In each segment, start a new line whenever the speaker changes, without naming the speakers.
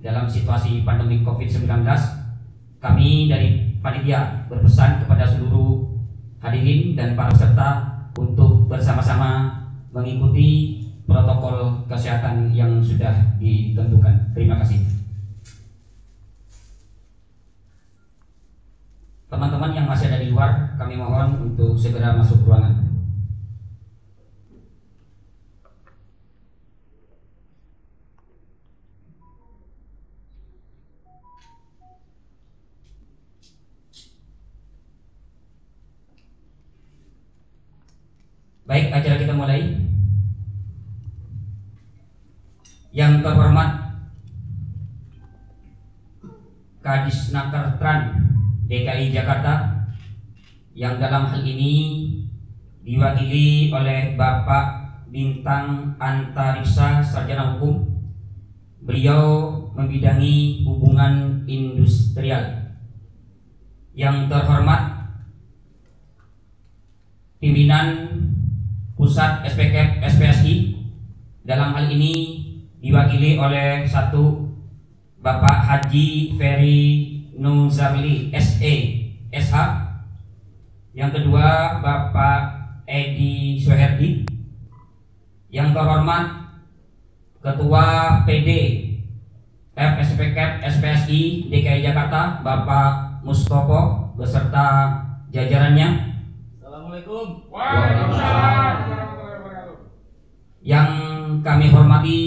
dalam situasi pandemi COVID-19 kami dari panitia berpesan kepada seluruh hadirin dan para peserta untuk bersama-sama mengikuti protokol kesehatan yang sudah ditentukan. Terima kasih. Teman-teman yang masih ada di luar, kami mohon untuk segera masuk ruangan. Baik, acara kita mulai. Yang terhormat Kadis Nakertran DKI Jakarta yang dalam hal ini diwakili oleh Bapak Bintang Antariksa Sarjana Hukum. Beliau membidangi hubungan industrial. Yang terhormat pimpinan pusat SPK SPSI dalam hal ini diwakili oleh satu Bapak Haji Ferry Nuzarli SE SH yang kedua Bapak Edi Suherdi yang terhormat Ketua PD FSPK SPSI DKI Jakarta Bapak Mustopo beserta jajarannya
Assalamualaikum.
Waalaikumsalam. Yang kami hormati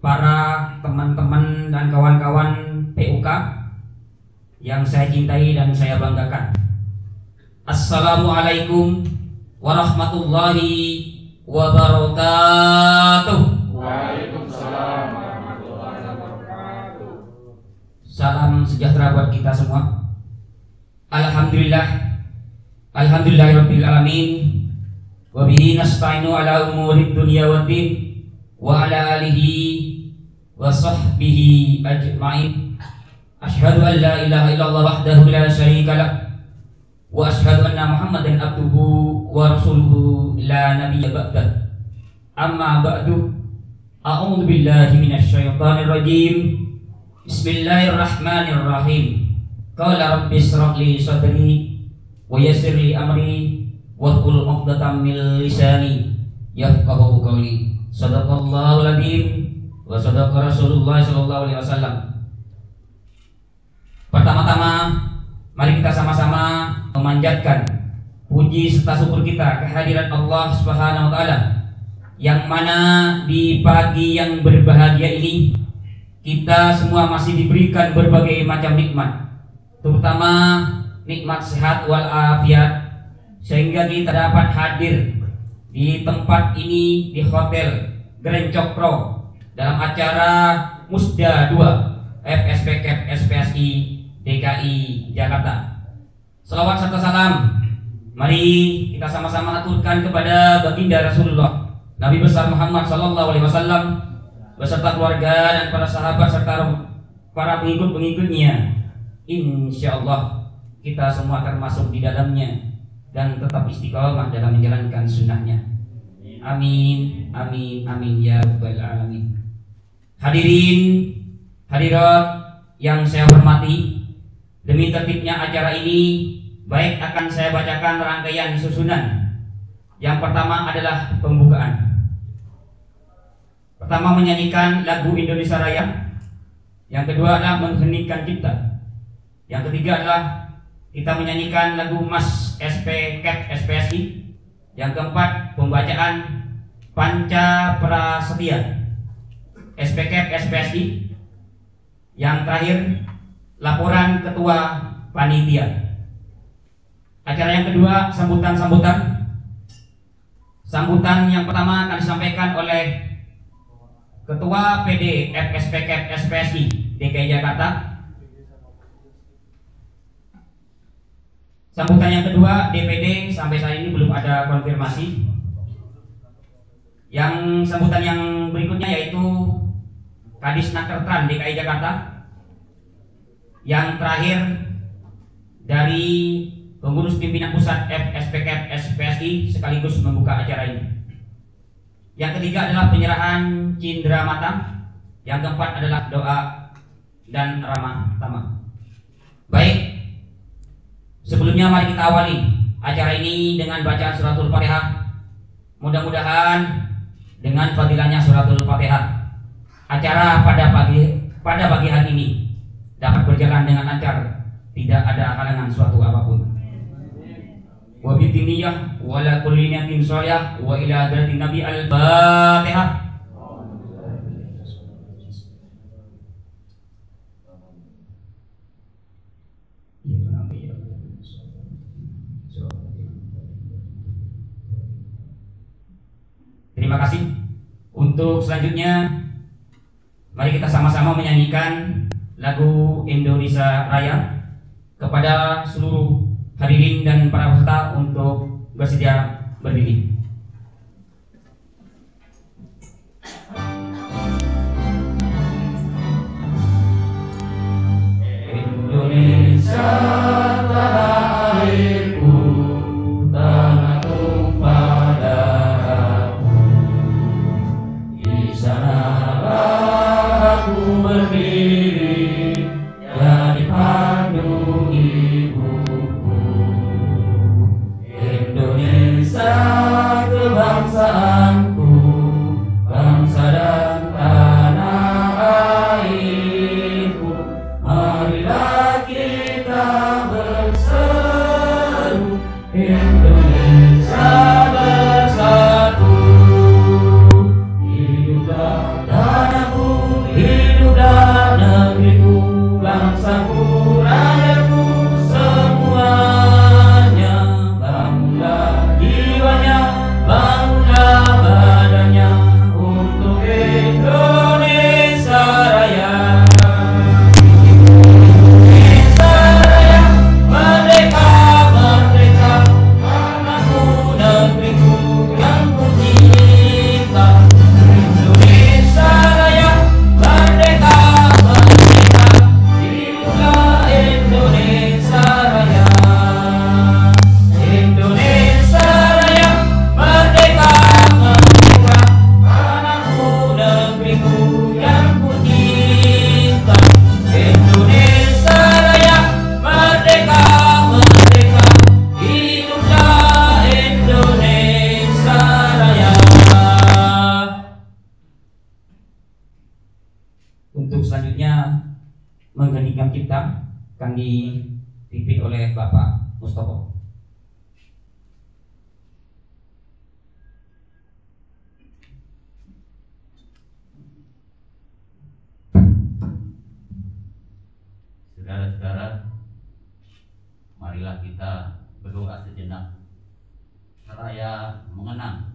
para teman-teman dan kawan-kawan PUK yang saya cintai dan saya banggakan. Assalamualaikum warahmatullahi wabarakatuh.
Waalaikumsalam warahmatullahi wabarakatuh.
Salam sejahtera buat kita semua. Alhamdulillah Alhamdulillahirabbil alamin wa bihi nasta'inu ala umuri dunya waddin wa ala alihi وصحبه أجمعين. أشهد أن لا إله إلا الله وحده لا شريك له وأشهد أن محمدا عبده ورسوله لا نبي بعده. أما بعد أعوذ بالله من الشيطان الرجيم. بسم الله الرحمن الرحيم. قال رب اشرح لي صدري ويسر لي أمري واحلل عقدة من لساني يفقه قولي. صدق الله العظيم. Wa sadaqa rasulullah sallallahu alaihi wasallam. Pertama-tama mari kita sama-sama memanjatkan puji serta syukur kita kehadiran Allah Subhanahu wa taala. Yang mana di pagi yang berbahagia ini kita semua masih diberikan berbagai macam nikmat. Terutama nikmat sehat walafiat sehingga kita dapat hadir di tempat ini di Hotel Grand Cokro dalam acara Musda 2 FSP Cap SPSI DKI Jakarta. Salawat serta salam. Mari kita sama-sama aturkan kepada baginda Rasulullah Nabi besar Muhammad Sallallahu Alaihi Wasallam beserta keluarga dan para sahabat serta para pengikut-pengikutnya. Insya Allah kita semua akan masuk di dalamnya dan tetap istiqomah dalam menjalankan sunnahnya. Amin, amin, amin ya rabbal alamin. Hadirin, hadirat yang saya hormati, demi tertibnya acara ini, baik akan saya bacakan rangkaian susunan. Yang pertama adalah pembukaan. Pertama menyanyikan lagu Indonesia Raya. Yang kedua adalah mengheningkan cipta. Yang ketiga adalah kita menyanyikan lagu Mas SP Cap SPSI. Yang keempat pembacaan Panca Prasetya SP Cap SPSI. Yang terakhir laporan ketua panitia. Acara yang kedua sambutan-sambutan. Sambutan yang pertama akan disampaikan oleh Ketua PD FSP Cap SPSI DKI Jakarta Sambutan yang kedua DPD sampai saat ini belum ada konfirmasi. Yang sambutan yang berikutnya yaitu Kadis Nakertran DKI Jakarta. Yang terakhir dari pengurus pimpinan pusat FSPK SPSI sekaligus membuka acara ini. Yang ketiga adalah penyerahan cindera mata. Yang keempat adalah doa dan ramah tamah. Baik, sebelumnya mari kita awali acara ini dengan bacaan suratul Fatihah. Mudah-mudahan dengan fadilahnya suratul Fatihah, acara pada pagi pada pagi hari ini dapat berjalan dengan lancar, tidak ada halangan suatu apa pun. Wa bitiniyah wa la kulli niyatin wa ila hadratin nabi al-Fatihah. Terima kasih. Untuk selanjutnya mari kita sama-sama menyanyikan lagu Indonesia Raya kepada seluruh hadirin dan para peserta untuk bersedia berdiri. Indonesia menggantikan kita akan dipimpin oleh Bapak Mustopo.
Saudara-saudara, marilah kita berdoa sejenak seraya mengenang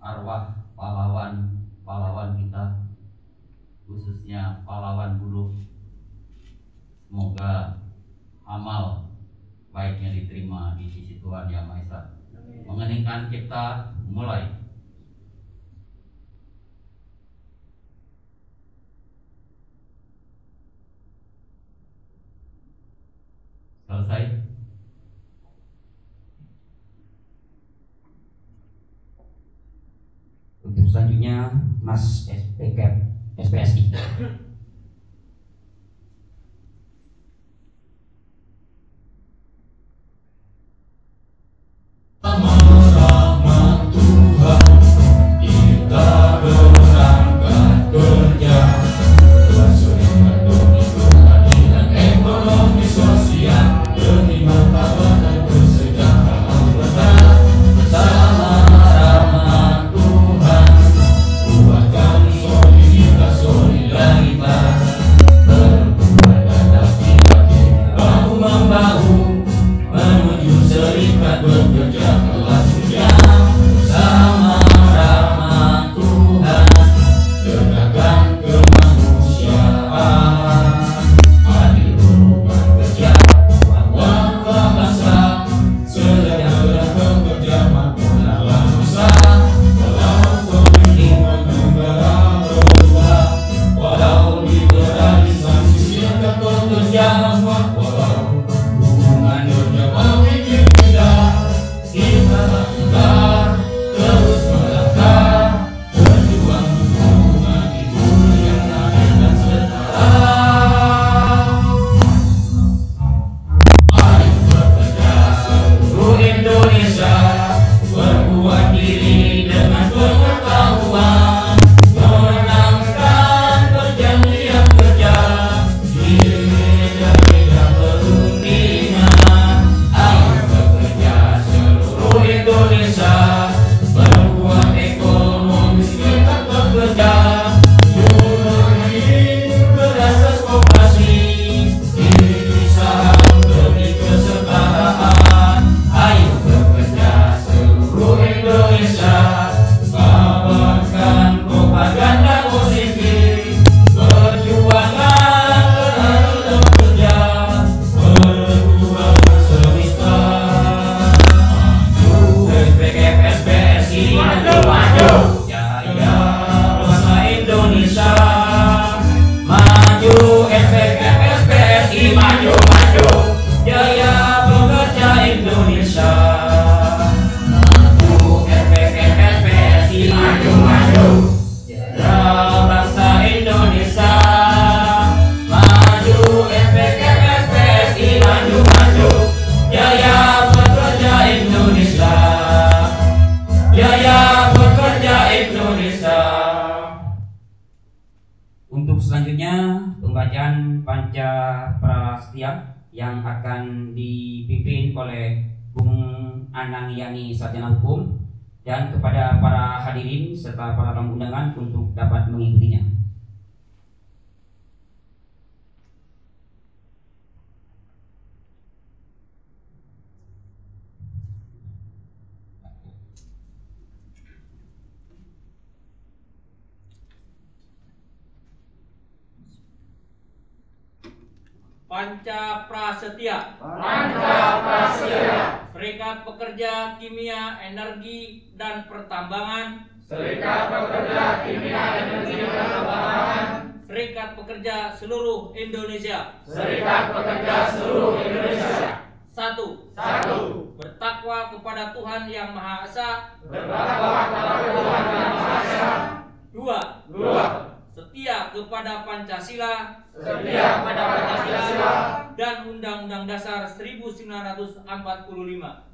arwah pahlawan-pahlawan kita khususnya pahlawan buruh semoga amal baiknya diterima di sisi Tuhan Yang Maha Esa. Mengeningkan kita mulai. Selesai.
Untuk selanjutnya Mas SPK SPSI.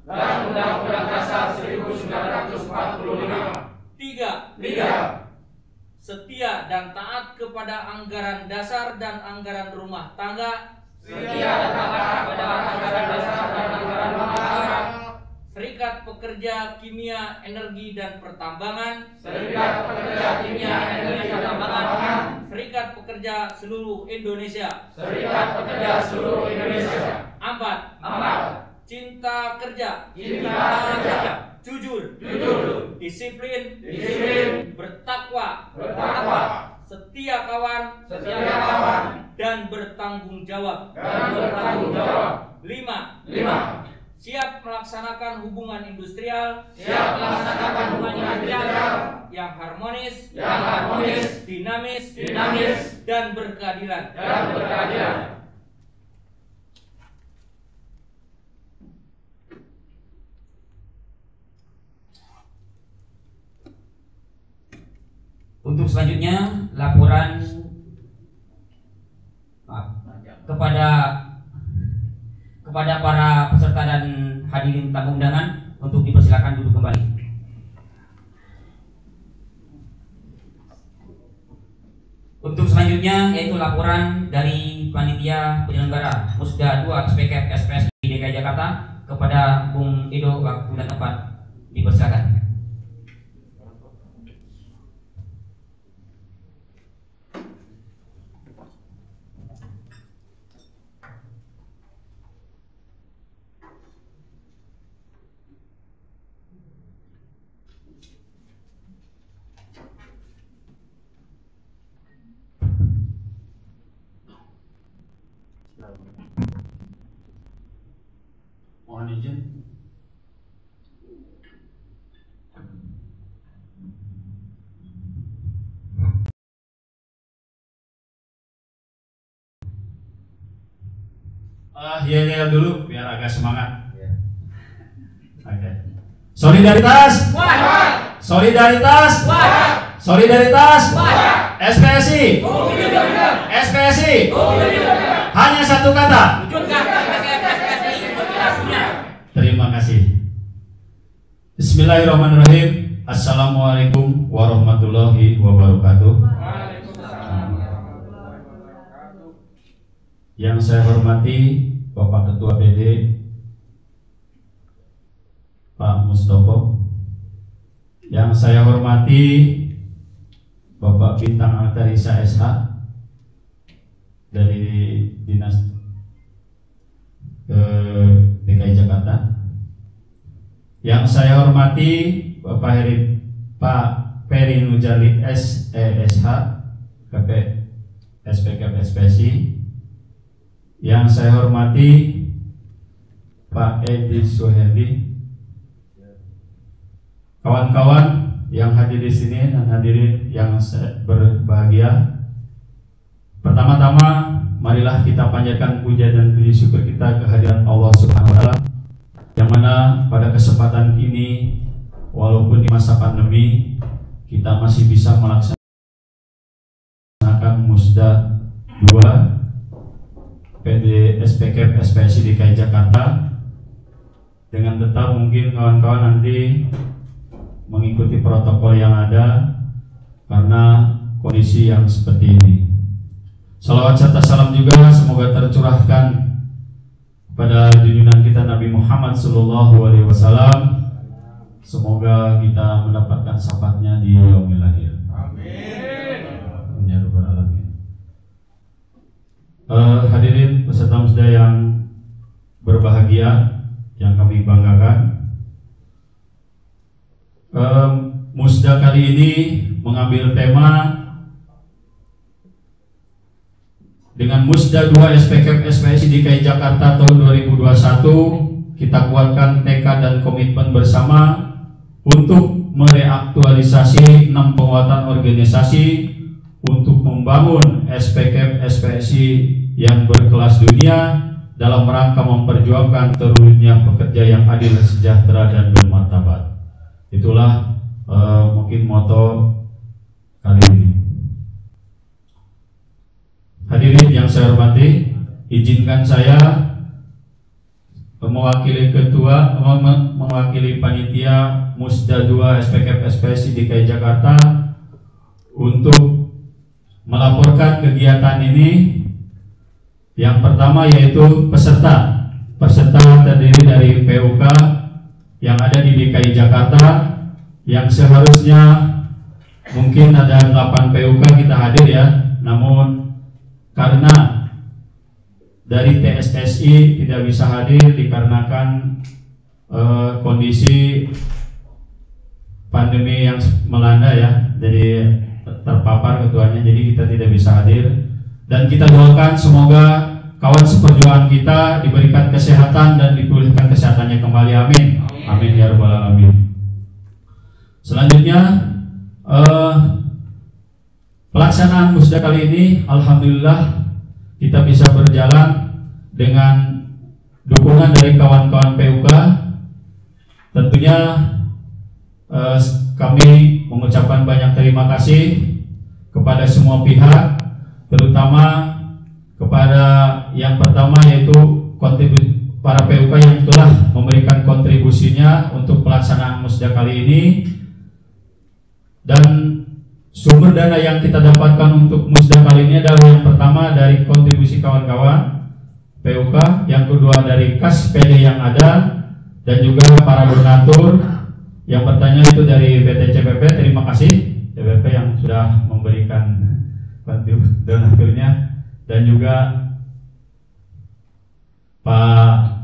Dan
Undang-Undang Dasar 1945 Tiga.
Tiga.
Setia dan taat kepada anggaran dasar dan anggaran rumah tangga.
Setia dan taat kepada anggaran dasar dan anggaran rumah tangga.
Serikat Pekerja Kimia Energi dan Pertambangan.
Serikat Pekerja Kimia Energi dan Pertambangan.
Serikat Pekerja seluruh Indonesia.
Serikat Pekerja seluruh Indonesia.
Empat.
Amat
Cinta kerja.
Cinta kerja.
Jujur.
Jujur.
Disiplin.
Disiplin.
Bertakwa.
Bertakwa.
Setia kawan.
Setia kawan.
Dan bertanggung jawab.
Dan bertanggung jawab.
Lima.
Lima.
Siap melaksanakan hubungan industrial.
Siap melaksanakan hubungan industrial.
Yang harmonis,
Yang harmonis.
Dinamis,
Dinamis.
Dan berkeadilan.
Dan berkeadilan
Untuk selanjutnya laporan kepada kepada para peserta dan hadirin tamu undangan untuk dipersilakan duduk kembali. Untuk selanjutnya yaitu laporan dari panitia penyelenggara Musda 2 SPK SPS DKI Jakarta kepada Bung Edo waktu dan tempat dipersilakan.
Mohon izin.
Ah, iya iya dulu biar agak semangat. Oke. Solidaritas. Solidaritas. Solidaritas. SPSI. SPSI. Hanya satu kata. Terima kasih. Bismillahirrahmanirrahim. Assalamualaikum warahmatullahi wabarakatuh. Yang saya hormati Bapak Ketua PD Pak Mustopo. Yang saya hormati Bapak Bintang Altarisa SH dari Dinas eh, DKI Jakarta. Yang saya hormati Bapak Heri Pak Peri Nujali SESH KP SPK SPSI yang saya hormati Pak Edi Suhedi, kawan-kawan yang hadir di sini dan hadirin yang berbahagia. Pertama-tama, marilah kita panjatkan puja dan puji syukur kita kehadiran Allah Subhanahu wa taala yang mana pada kesempatan ini walaupun di masa pandemi kita masih bisa melaksanakan musda 2 PD SPK SPSI DKI Jakarta dengan tetap mungkin kawan-kawan nanti mengikuti protokol yang ada karena kondisi yang seperti ini. Salawat serta salam juga semoga tercurahkan kepada junjungan kita Nabi Muhammad Sallallahu Alaihi Wasallam. Semoga kita mendapatkan syafaatnya di yaumil akhir. Amin. Ya Rabbal Alamin. Eh, hadirin peserta musda yang berbahagia, yang kami banggakan. Em, musda kali ini mengambil tema dengan Musda 2 SPK SPSI DKI Jakarta tahun 2021 kita kuatkan tekad dan komitmen bersama untuk mereaktualisasi enam penguatan organisasi untuk membangun SPK SPSI yang berkelas dunia dalam rangka memperjuangkan terwujudnya pekerja yang adil, sejahtera dan bermartabat. Itulah eh, mungkin moto kali ini. Hadirin yang saya hormati, izinkan saya mewakili ketua mewakili panitia Musda 2 SPK SPSI DKI Jakarta untuk melaporkan kegiatan ini yang pertama yaitu peserta peserta terdiri dari PUK yang ada di DKI Jakarta yang seharusnya mungkin ada 8 PUK kita hadir ya. Namun karena dari TSSI tidak bisa hadir dikarenakan eh, kondisi pandemi yang melanda ya jadi terpapar ketuanya jadi kita tidak bisa hadir. Dan kita doakan semoga kawan seperjuangan kita diberikan kesehatan dan dipulihkan kesehatannya kembali. Amin. Amin. Ya rabbal alamin. Selanjutnya eh, pelaksanaan musda kali ini alhamdulillah kita bisa berjalan dengan dukungan dari kawan-kawan PUK tentunya eh, kami mengucapkan banyak terima kasih kepada semua pihak terutama kepada yang pertama yaitu kontribusi para PUK yang telah memberikan kontribusinya untuk pelaksanaan musda kali ini. Dan sumber dana yang kita dapatkan untuk musda kali ini adalah yang pertama dari kontribusi kawan-kawan PUK, yang kedua dari kas PD yang ada dan juga para donatur. Yang bertanya itu dari BTCPP terima kasih CPP yang sudah memberikan donaturnya dan juga Pak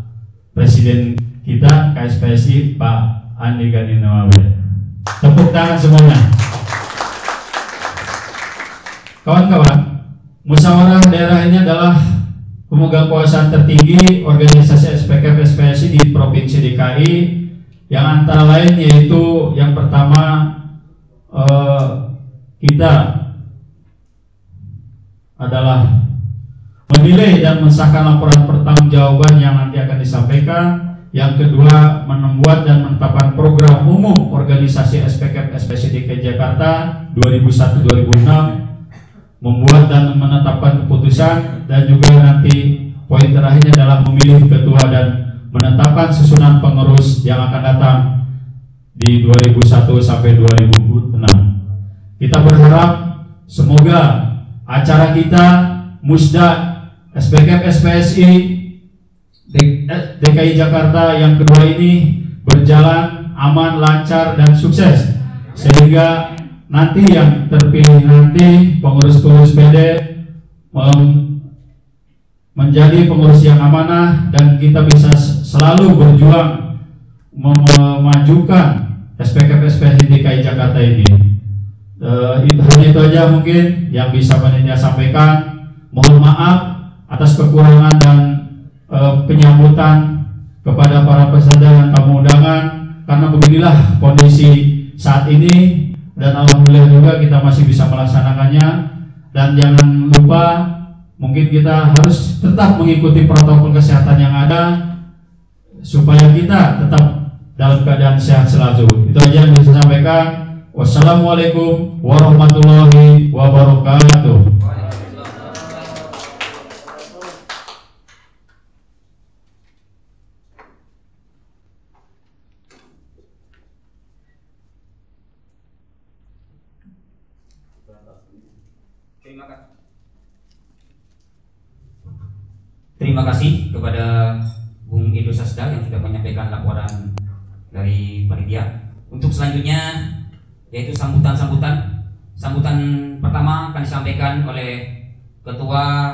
Presiden kita KSPSI Pak Andi Gani Nawawi tepuk tangan semuanya. Kawan-kawan, musyawarah daerah ini adalah pemegang kekuasaan tertinggi organisasi SPK SPSI di Provinsi DKI yang antara lain yaitu yang pertama eh, kita adalah menilai dan mensahkan laporan pertanggungjawaban yang nanti akan disampaikan. Yang kedua, membuat dan menetapkan program umum organisasi SPK SPSI DKI Jakarta 2001-2006 membuat dan menetapkan keputusan dan juga nanti poin terakhirnya adalah memilih ketua dan menetapkan susunan pengurus yang akan datang di 2001 sampai 2006. Kita berharap semoga acara kita Musda SPK SPSI DKI Jakarta yang kedua ini berjalan aman, lancar dan sukses sehingga nanti yang terpilih nanti pengurus-pengurus PD menjadi pengurus yang amanah dan kita bisa selalu berjuang mem- memajukan SPK SPSI DKI Jakarta ini. Eh, itu hanya itu aja mungkin yang bisa panitia sampaikan. Mohon maaf atas kekurangan dan eh, penyambutan kepada para peserta dan tamu undangan karena beginilah kondisi saat ini dan alhamdulillah juga kita masih bisa melaksanakannya dan jangan lupa mungkin kita harus tetap mengikuti protokol kesehatan yang ada supaya kita tetap dalam keadaan sehat selalu. Itu aja yang bisa saya sampaikan wassalamualaikum warahmatullahi wabarakatuh.
Terima kasih. kepada Bung Edo Sasda yang sudah menyampaikan laporan dari panitia. Untuk selanjutnya yaitu sambutan-sambutan. Sambutan pertama akan disampaikan oleh Ketua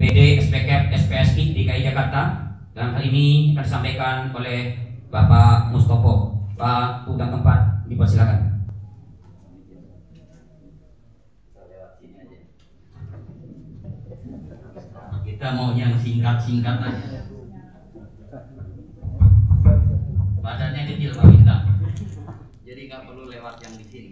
PD SPK SPSI DKI Jakarta dan hal ini akan disampaikan oleh Bapak Mustopo. Pak Udang tempat dipersilakan.
Kita mau yang singkat-singkat aja. Badannya kecil Pak Bintang. Jadi nggak perlu lewat yang di sini.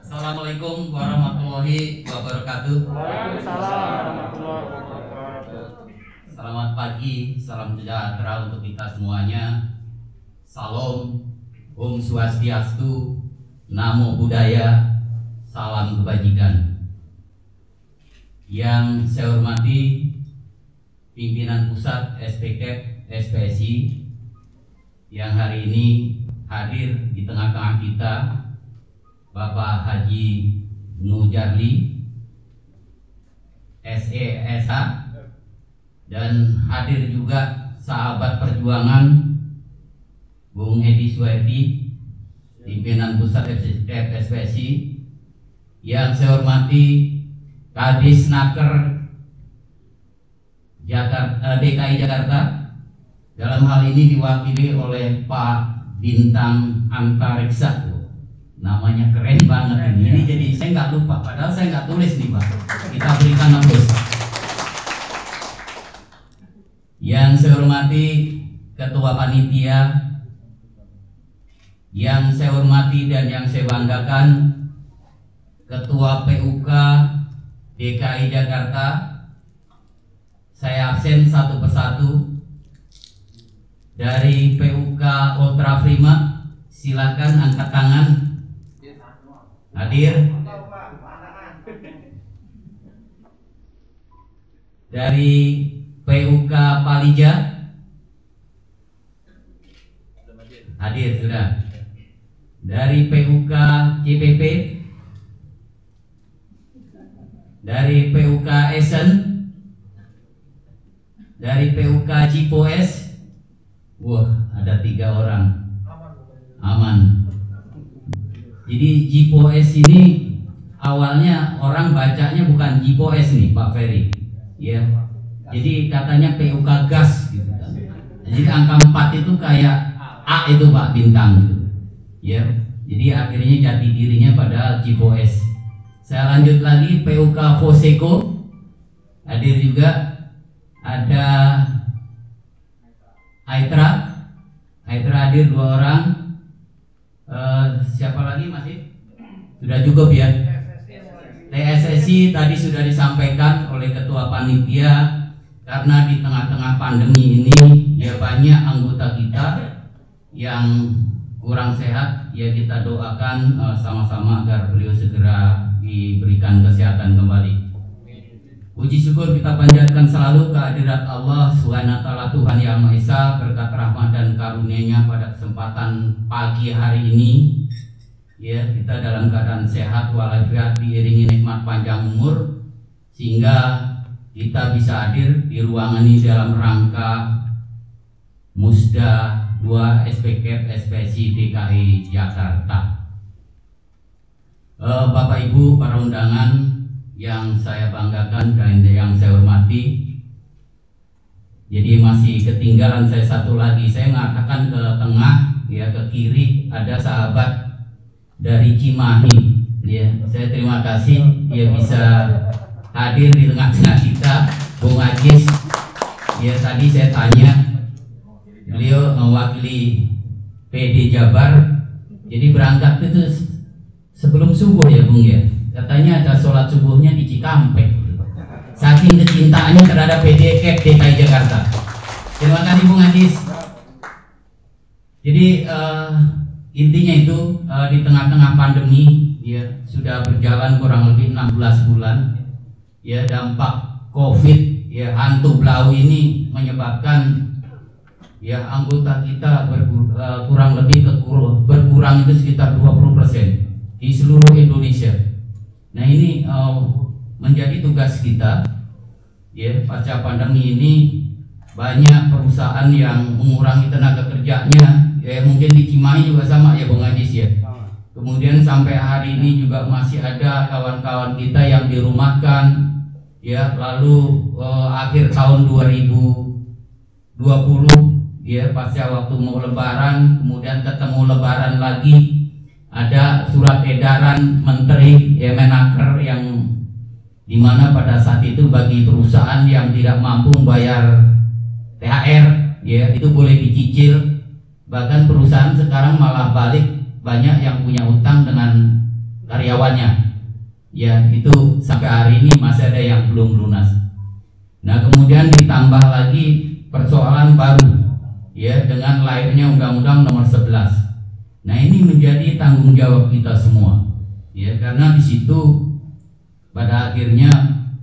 Assalamualaikum warahmatullahi wabarakatuh. Selamat pagi, salam sejahtera untuk kita semuanya. Salam, Om Swastiastu, Namo Buddhaya, salam kebajikan. Yang saya hormati pimpinan pusat SPK SPSI yang hari ini hadir di tengah-tengah kita Bapak Haji Nujarli SESH dan hadir juga sahabat perjuangan Bung Edi Suwardi pimpinan pusat FSPSI yang saya hormati Kadis Naker Jakarta, DKI Jakarta dalam hal ini diwakili oleh Pak Bintang Antariksa namanya keren banget ini. Ini jadi saya nggak lupa, padahal saya nggak tulis nih pak. Kita berikan aplaus. Yang saya hormati Ketua Panitia, yang saya hormati dan yang saya banggakan Ketua PUK DKI Jakarta, saya absen satu persatu. Dari PUK Ultra Prima, silakan angkat tangan. Hadir. Dari PUK Palija. Hadir sudah. Dari PUK CPP dari PUK Esen dari PUK Cipos wah ada tiga orang aman jadi Jipos ini awalnya orang bacanya bukan Jipos nih Pak Ferry. Ya. Jadi katanya PUK gas gitu kan. Jadi angka 4 itu kayak A itu Pak bintang gitu. Ya. Jadi akhirnya jati dirinya pada Jipos. Saya lanjut lagi PUK Foseko hadir juga ada Aitra Aitra hadir dua orang Eh, siapa lagi masih? Sudah cukup ya. TSSI tadi sudah disampaikan oleh ketua panitia karena di tengah-tengah pandemi ini ya banyak anggota kita yang kurang sehat ya kita doakan eh, sama-sama agar beliau segera diberikan kesehatan kembali. Puji syukur kita panjatkan selalu kehadirat Allah Subhanahu taala Tuhan Yang Maha Esa berkat rahmat dan karunia-Nya pada kesempatan pagi hari ini. Ya, kita dalam keadaan sehat walafiat diiringi nikmat panjang umur sehingga kita bisa hadir di ruangan ini dalam rangka Musda 2 SPK SPSI DKI Jakarta. Eh, Bapak Ibu para undangan yang saya banggakan dan yang saya hormati. Jadi masih ketinggalan saya satu lagi. Saya mengatakan ke tengah, ya ke kiri ada sahabat dari Cimahi. Ya, saya terima kasih dia bisa hadir di tengah-tengah kita, Bung Ajis. Ya tadi saya tanya, beliau mewakili PD Jabar. Jadi berangkat itu sebelum subuh ya Bung ya. Katanya ada sholat subuhnya di Cikampek. Saking kecintaannya terhadap PDK DKI Jakarta. Terima kasih Bung Adis jadi uh, intinya itu uh, di tengah-tengah pandemi ya sudah berjalan kurang lebih 16 bulan ya dampak COVID ya hantu blau ini menyebabkan ya anggota kita berkur- eh, lebih kekur- berkurang itu sekitar 20% di seluruh Indonesia. Nah ini eh, menjadi tugas kita ya pasca pandemi ini banyak perusahaan yang mengurangi tenaga kerjanya ya mungkin di Cimahi juga sama ya Bung Ajis ya kemudian sampai hari ini juga masih ada kawan-kawan kita yang dirumahkan ya lalu eh, akhir tahun 2020 ya pasca waktu mau lebaran kemudian ketemu lebaran lagi ada surat edaran menteri ya Menaker yang di mana pada saat itu bagi perusahaan yang tidak mampu membayar THR ya itu boleh dicicil. Bahkan perusahaan sekarang malah balik banyak yang punya utang dengan karyawannya. Ya itu sampai hari ini masih ada yang belum lunas. Nah kemudian ditambah lagi persoalan baru ya dengan lahirnya undang-undang nomor 11 nah ini menjadi tanggung jawab kita semua. Ya karena di situ pada akhirnya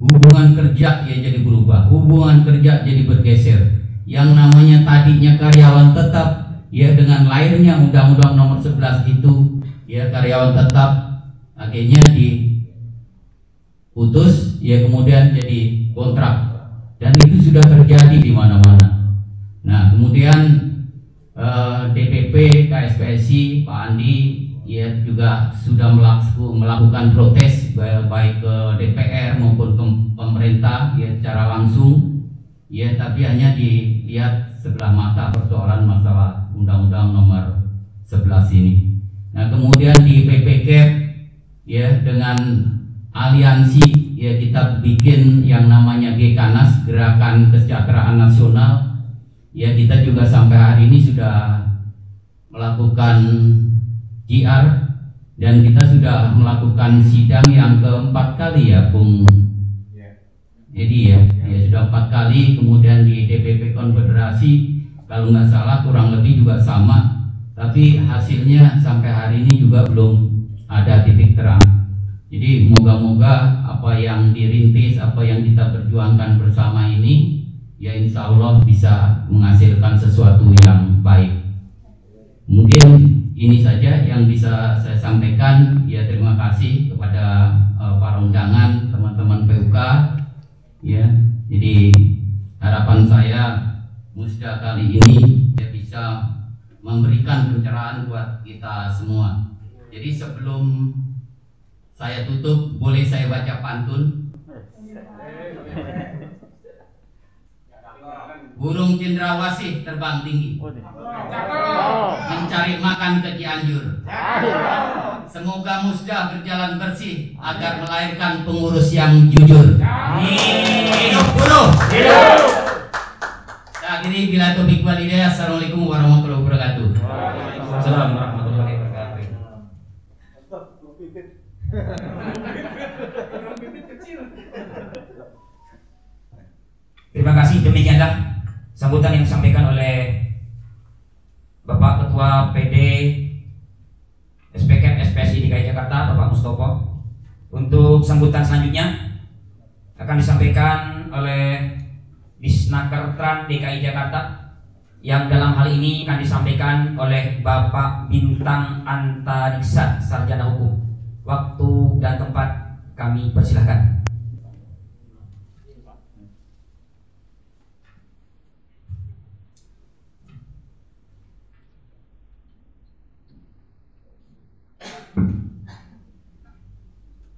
hubungan kerja ya jadi berubah hubungan kerja jadi bergeser. Yang namanya tadinya karyawan tetap ya dengan lahirnya undang-undang nomor 11 itu ya karyawan tetap akhirnya diputus ya kemudian jadi kontrak. Dan itu sudah terjadi di mana-mana. Nah kemudian eh, DPP KSPSI Pak Andi ya juga sudah melaku- melakukan protes ba- baik ke DPR maupun ke pemerintah ya secara langsung ya tapi hanya dilihat sebelah mata persoalan masalah undang-undang nomor 11 ini. Nah, kemudian di PPK ya dengan aliansi ya kita bikin yang namanya GKNAS Gerakan Kesejahteraan Nasional ya kita juga sampai hari ini sudah melakukan GR dan kita sudah melakukan sidang yang keempat kali ya Bung. Edi ya, ya sudah empat kali kemudian di DPP Konfederasi kalau nggak salah kurang lebih juga sama tapi hasilnya sampai hari ini juga belum ada titik terang. Jadi moga-moga apa yang dirintis apa yang kita perjuangkan bersama ini ya insya Allah bisa menghasilkan sesuatu yang baik. Mungkin ini saja yang bisa saya sampaikan. Ya terima kasih kepada eh, para undangan teman-teman PUK ya jadi harapan saya musda kali ini ya bisa memberikan pencerahan buat kita semua. Jadi sebelum saya tutup boleh saya baca pantun burung cendrawasih terbang tinggi mencari makan ke Cianjur Semoga musda berjalan bersih agar melahirkan pengurus yang jujur. Hidup buruh. Saya akhiri bila topik walidaya. Assalamualaikum warahmatullahi wabarakatuh.
Assalamualaikum warahmatullahi wabarakatuh. Terima kasih demikianlah sambutan yang disampaikan oleh Bapak Ketua PD SPK SPSI DKI Jakarta Bapak Mustopo. Untuk sambutan selanjutnya akan disampaikan oleh Disnaker Tran DKI Jakarta yang dalam hal ini akan disampaikan oleh Bapak Bintang Antariksa Sarjana Hukum. Waktu dan tempat kami persilahkan.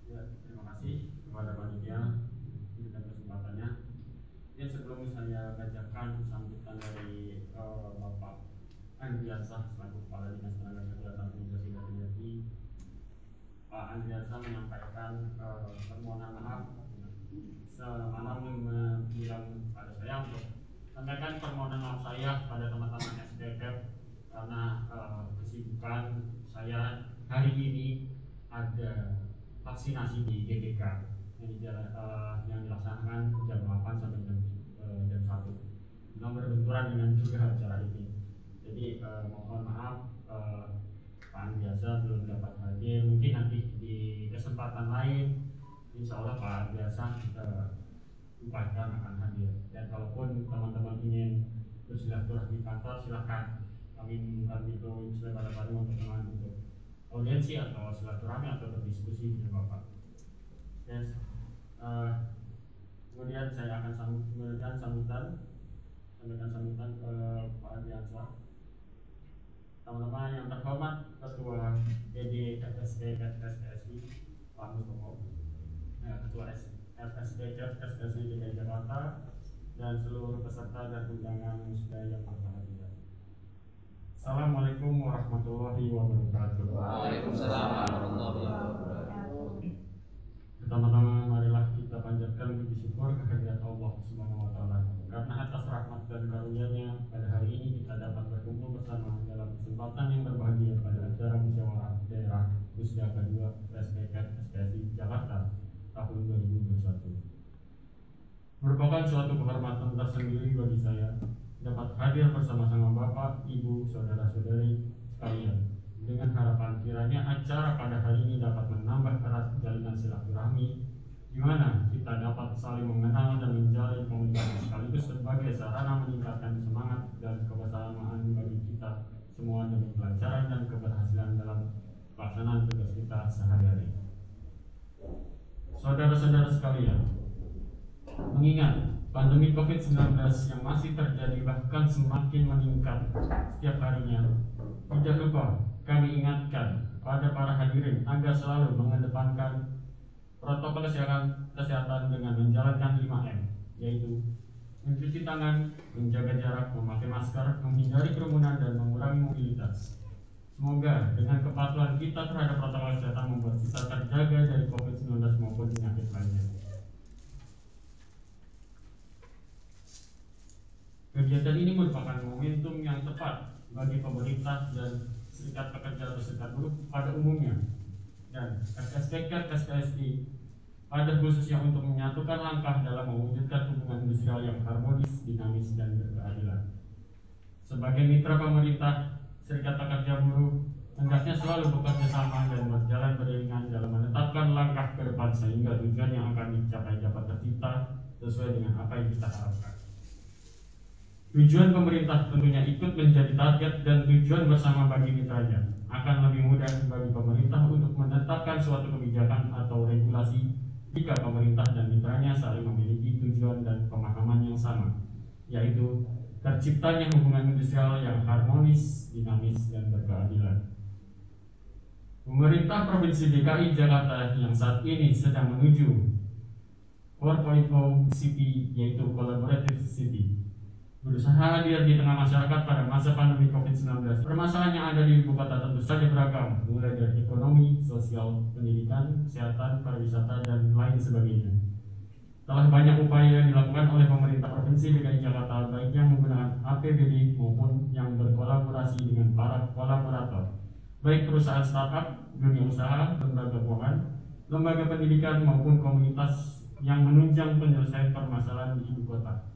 Ya, terima kasih kepada panitia dan kesempatannya. Ya, sebelum bacakan sambutan dari eh, Bapak Andriasa selaku Kepala Dinas Tenaga dan Administrasi dan Energi, Pak Andriasa menyampaikan eh, permohonan maaf semalam bilang pada saya untuk sampaikan permohonan maaf saya pada teman-teman SDF karena eh, kesibukan saya hari ini ada vaksinasi di GBK yang, eh, yang dilaksanakan jam 8 sampai jam, eh, jam 1 yang berbenturan dengan juga acara ini. Jadi eh, mohon maaf eh, Pak Andiasa belum dapat hadir. Mungkin nanti di kesempatan lain Insya Allah Pak Andiasa eh, upayakan akan hadir. Dan kalaupun teman-teman ingin bersilaturahmi kantor tetap silakan kami bukan itu selebar-lebarnya untuk teman untuk audiensi atau silaturahmi atau berdiskusi dengan bapak. Yes. Eh, kemudian saya akan sambut kemudian sambutan sampaikan sambutan ke Pak Adiansa. Teman-teman yang terhormat Ketua PD FSP FSPSI Pak Mustomo, eh, Ketua FSP FSPSI DKI Jakarta dan seluruh peserta dan undangan musda yang berbahagia. Assalamualaikum warahmatullahi wabarakatuh.
Waalaikumsalam warahmatullahi wabarakatuh.
Pertama-tama marilah kita panjatkan puji syukur kehadirat Allah. Karena atas rahmat dan karunia-Nya pada hari ini kita dapat berkumpul bersama dalam kesempatan yang berbahagia pada acara musyawarah daerah Pusda kedua PSPK SPSI Jakarta tahun 2021. Merupakan suatu kehormatan tersendiri bagi saya dapat hadir bersama-sama Bapak, Ibu, saudara-saudari sekalian dengan harapan kiranya acara pada hari ini dapat menambah erat jalinan silaturahmi di kita dapat saling mengenal dan menjalin komunikasi sekaligus sebagai sarana meningkatkan semangat dan kebersamaan bagi kita semua demi kelancaran dan keberhasilan dalam pelaksanaan tugas kita sehari-hari. Saudara-saudara sekalian, mengingat pandemi COVID-19 yang masih terjadi bahkan semakin meningkat setiap harinya, tidak lupa kami ingatkan pada para hadirin agar selalu mengedepankan protokol kesehatan, kesehatan dengan menjalankan 5M, yaitu mencuci tangan, menjaga jarak, memakai masker, menghindari kerumunan, dan mengurangi mobilitas. Semoga dengan kepatuhan kita terhadap protokol kesehatan membuat kita terjaga dari COVID-19 maupun penyakit lainnya. Kegiatan ini merupakan momentum yang tepat bagi pemerintah dan serikat pekerja atau serikat buruh pada umumnya dan SSPK SPSI pada khususnya untuk menyatukan langkah dalam mewujudkan hubungan industrial yang harmonis, dinamis, dan berkeadilan. Sebagai mitra pemerintah, serikat pekerja buruh hendaknya selalu bekerja sama dan berjalan beriringan dalam menetapkan langkah ke depan sehingga tujuan yang akan dicapai dapat tercipta sesuai dengan apa yang kita harapkan. Tujuan pemerintah tentunya ikut menjadi target dan tujuan bersama bagi mitranya. Akan lebih mudah bagi pemerintah untuk menetapkan suatu kebijakan atau regulasi jika pemerintah dan mitranya saling memiliki tujuan dan pemahaman yang sama, yaitu terciptanya hubungan industrial yang harmonis, dinamis, dan berkeadilan. Pemerintah Provinsi DKI Jakarta yang saat ini sedang menuju 4.0 City yaitu Collaborative City berusaha hadir di tengah masyarakat pada masa pandemi COVID-19. Permasalahan yang ada di ibu kota tentu saja beragam, mulai dari ekonomi, sosial, pendidikan, kesehatan, pariwisata, dan lain sebagainya. Telah banyak upaya yang dilakukan oleh pemerintah Provinsi DKI Jakarta, baik yang menggunakan APBD maupun yang berkolaborasi dengan para kolaborator, baik perusahaan startup, dunia usaha, lembaga keuangan, lembaga pendidikan maupun komunitas yang menunjang penyelesaian permasalahan di ibu kota.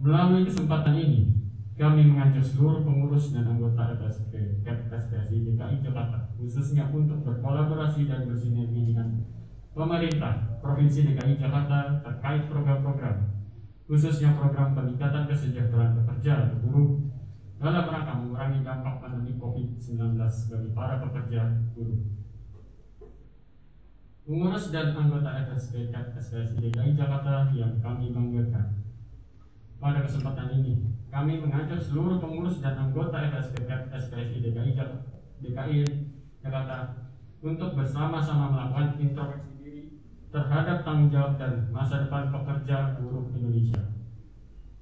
Melalui kesempatan ini, kami mengajak seluruh pengurus dan anggota FSP, FSPSI DKI Jakarta, khususnya untuk berkolaborasi dan bersinergi dengan pemerintah Provinsi DKI Jakarta terkait program-program, khususnya program peningkatan kesejahteraan pekerja buruh dalam rangka mengurangi dampak pandemi COVID-19 bagi para pekerja buruh. Pengurus dan anggota FSP DKI Jakarta yang kami banggakan, pada kesempatan ini, kami mengajak seluruh pengurus dan anggota FSP SPSI DKI, DKI Jakarta untuk bersama-sama melakukan introspeksi diri terhadap tanggung jawab dan masa depan pekerja buruh Indonesia.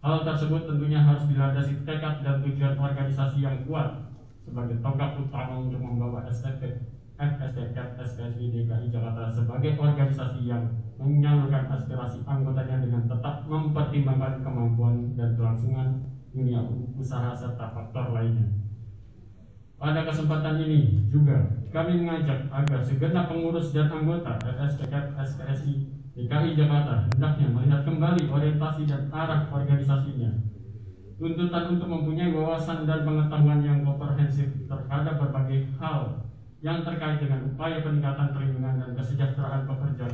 Hal tersebut tentunya harus dilandasi tekad dan tujuan organisasi yang kuat sebagai tonggak utama untuk membawa SPP FSDK SPSI DKI Jakarta sebagai organisasi yang menyalurkan aspirasi anggotanya dengan tetap mempertimbangkan kemampuan dan kelangsungan dunia usaha serta faktor lainnya. Pada kesempatan ini juga kami mengajak agar segenap pengurus dan anggota FSPK SPSI DKI Jakarta hendaknya melihat kembali orientasi dan arah organisasinya. Tuntutan untuk mempunyai wawasan dan pengetahuan yang komprehensif terhadap berbagai hal yang terkait dengan upaya peningkatan perlindungan dan kesejahteraan pekerja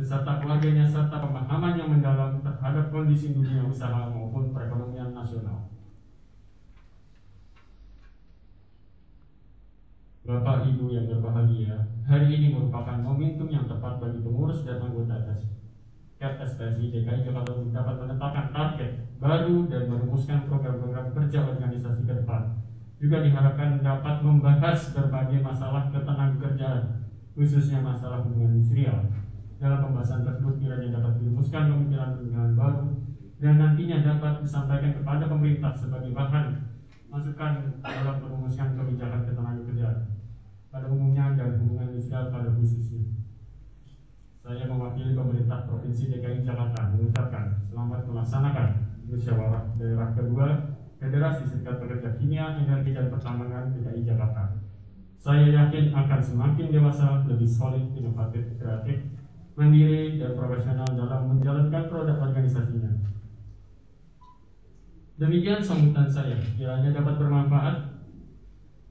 serta keluarganya serta pemahaman yang mendalam terhadap kondisi dunia usaha maupun perekonomian nasional. Bapak Ibu yang berbahagia, hari ini merupakan momentum yang tepat bagi pengurus dan anggota KSPSI DKI Jakarta dapat menetapkan target baru dan merumuskan program-program kerja organisasi ke depan juga diharapkan dapat membahas berbagai masalah ketenagakerjaan, khususnya masalah hubungan industrial. Dalam pembahasan tersebut kiranya dapat dirumuskan pemikiran-pemikiran baru dan nantinya dapat disampaikan kepada pemerintah sebagai bahan masukan dalam merumuskan kebijakan ketenagakerjaan pada umumnya dan hubungan industrial pada khususnya. Saya mewakili pemerintah Provinsi DKI Jakarta mengucapkan selamat melaksanakan musyawarah daerah kedua Federasi Serikat Pekerja Kimia, Energi dan Pertambangan DKI Jakarta. Saya yakin akan semakin dewasa, lebih solid, inovatif, kreatif, mandiri, dan profesional dalam menjalankan produk organisasinya. Demikian sambutan saya, kiranya dapat bermanfaat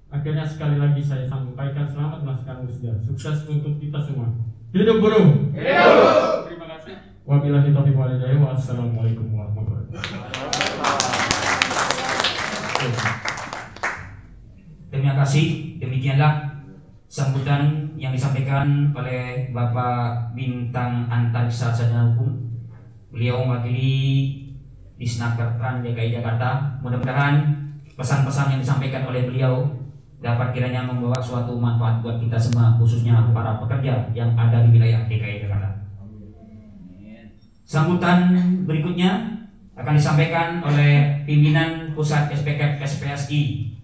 Akhirnya sekali lagi saya sampaikan selamat melaksanakan musda. Sukses untuk kita semua. Hidup buruh. Hidup. Terima kasih. Wabillahi taufiq wal hidayah. Wassalamualaikum warahmatullahi wabarakatuh.
Terima kasih. Demikianlah sambutan yang disampaikan oleh Bapak Bintang Antariksa Sarjana Hukum. Beliau mewakili Disnaker Trans DKI Jakarta. Mudah-mudahan pesan-pesan yang disampaikan oleh beliau dapat kiranya membawa suatu manfaat buat kita semua khususnya para pekerja yang ada di wilayah DKI Jakarta. Sambutan berikutnya akan disampaikan oleh pimpinan Pusat SPK SPSI.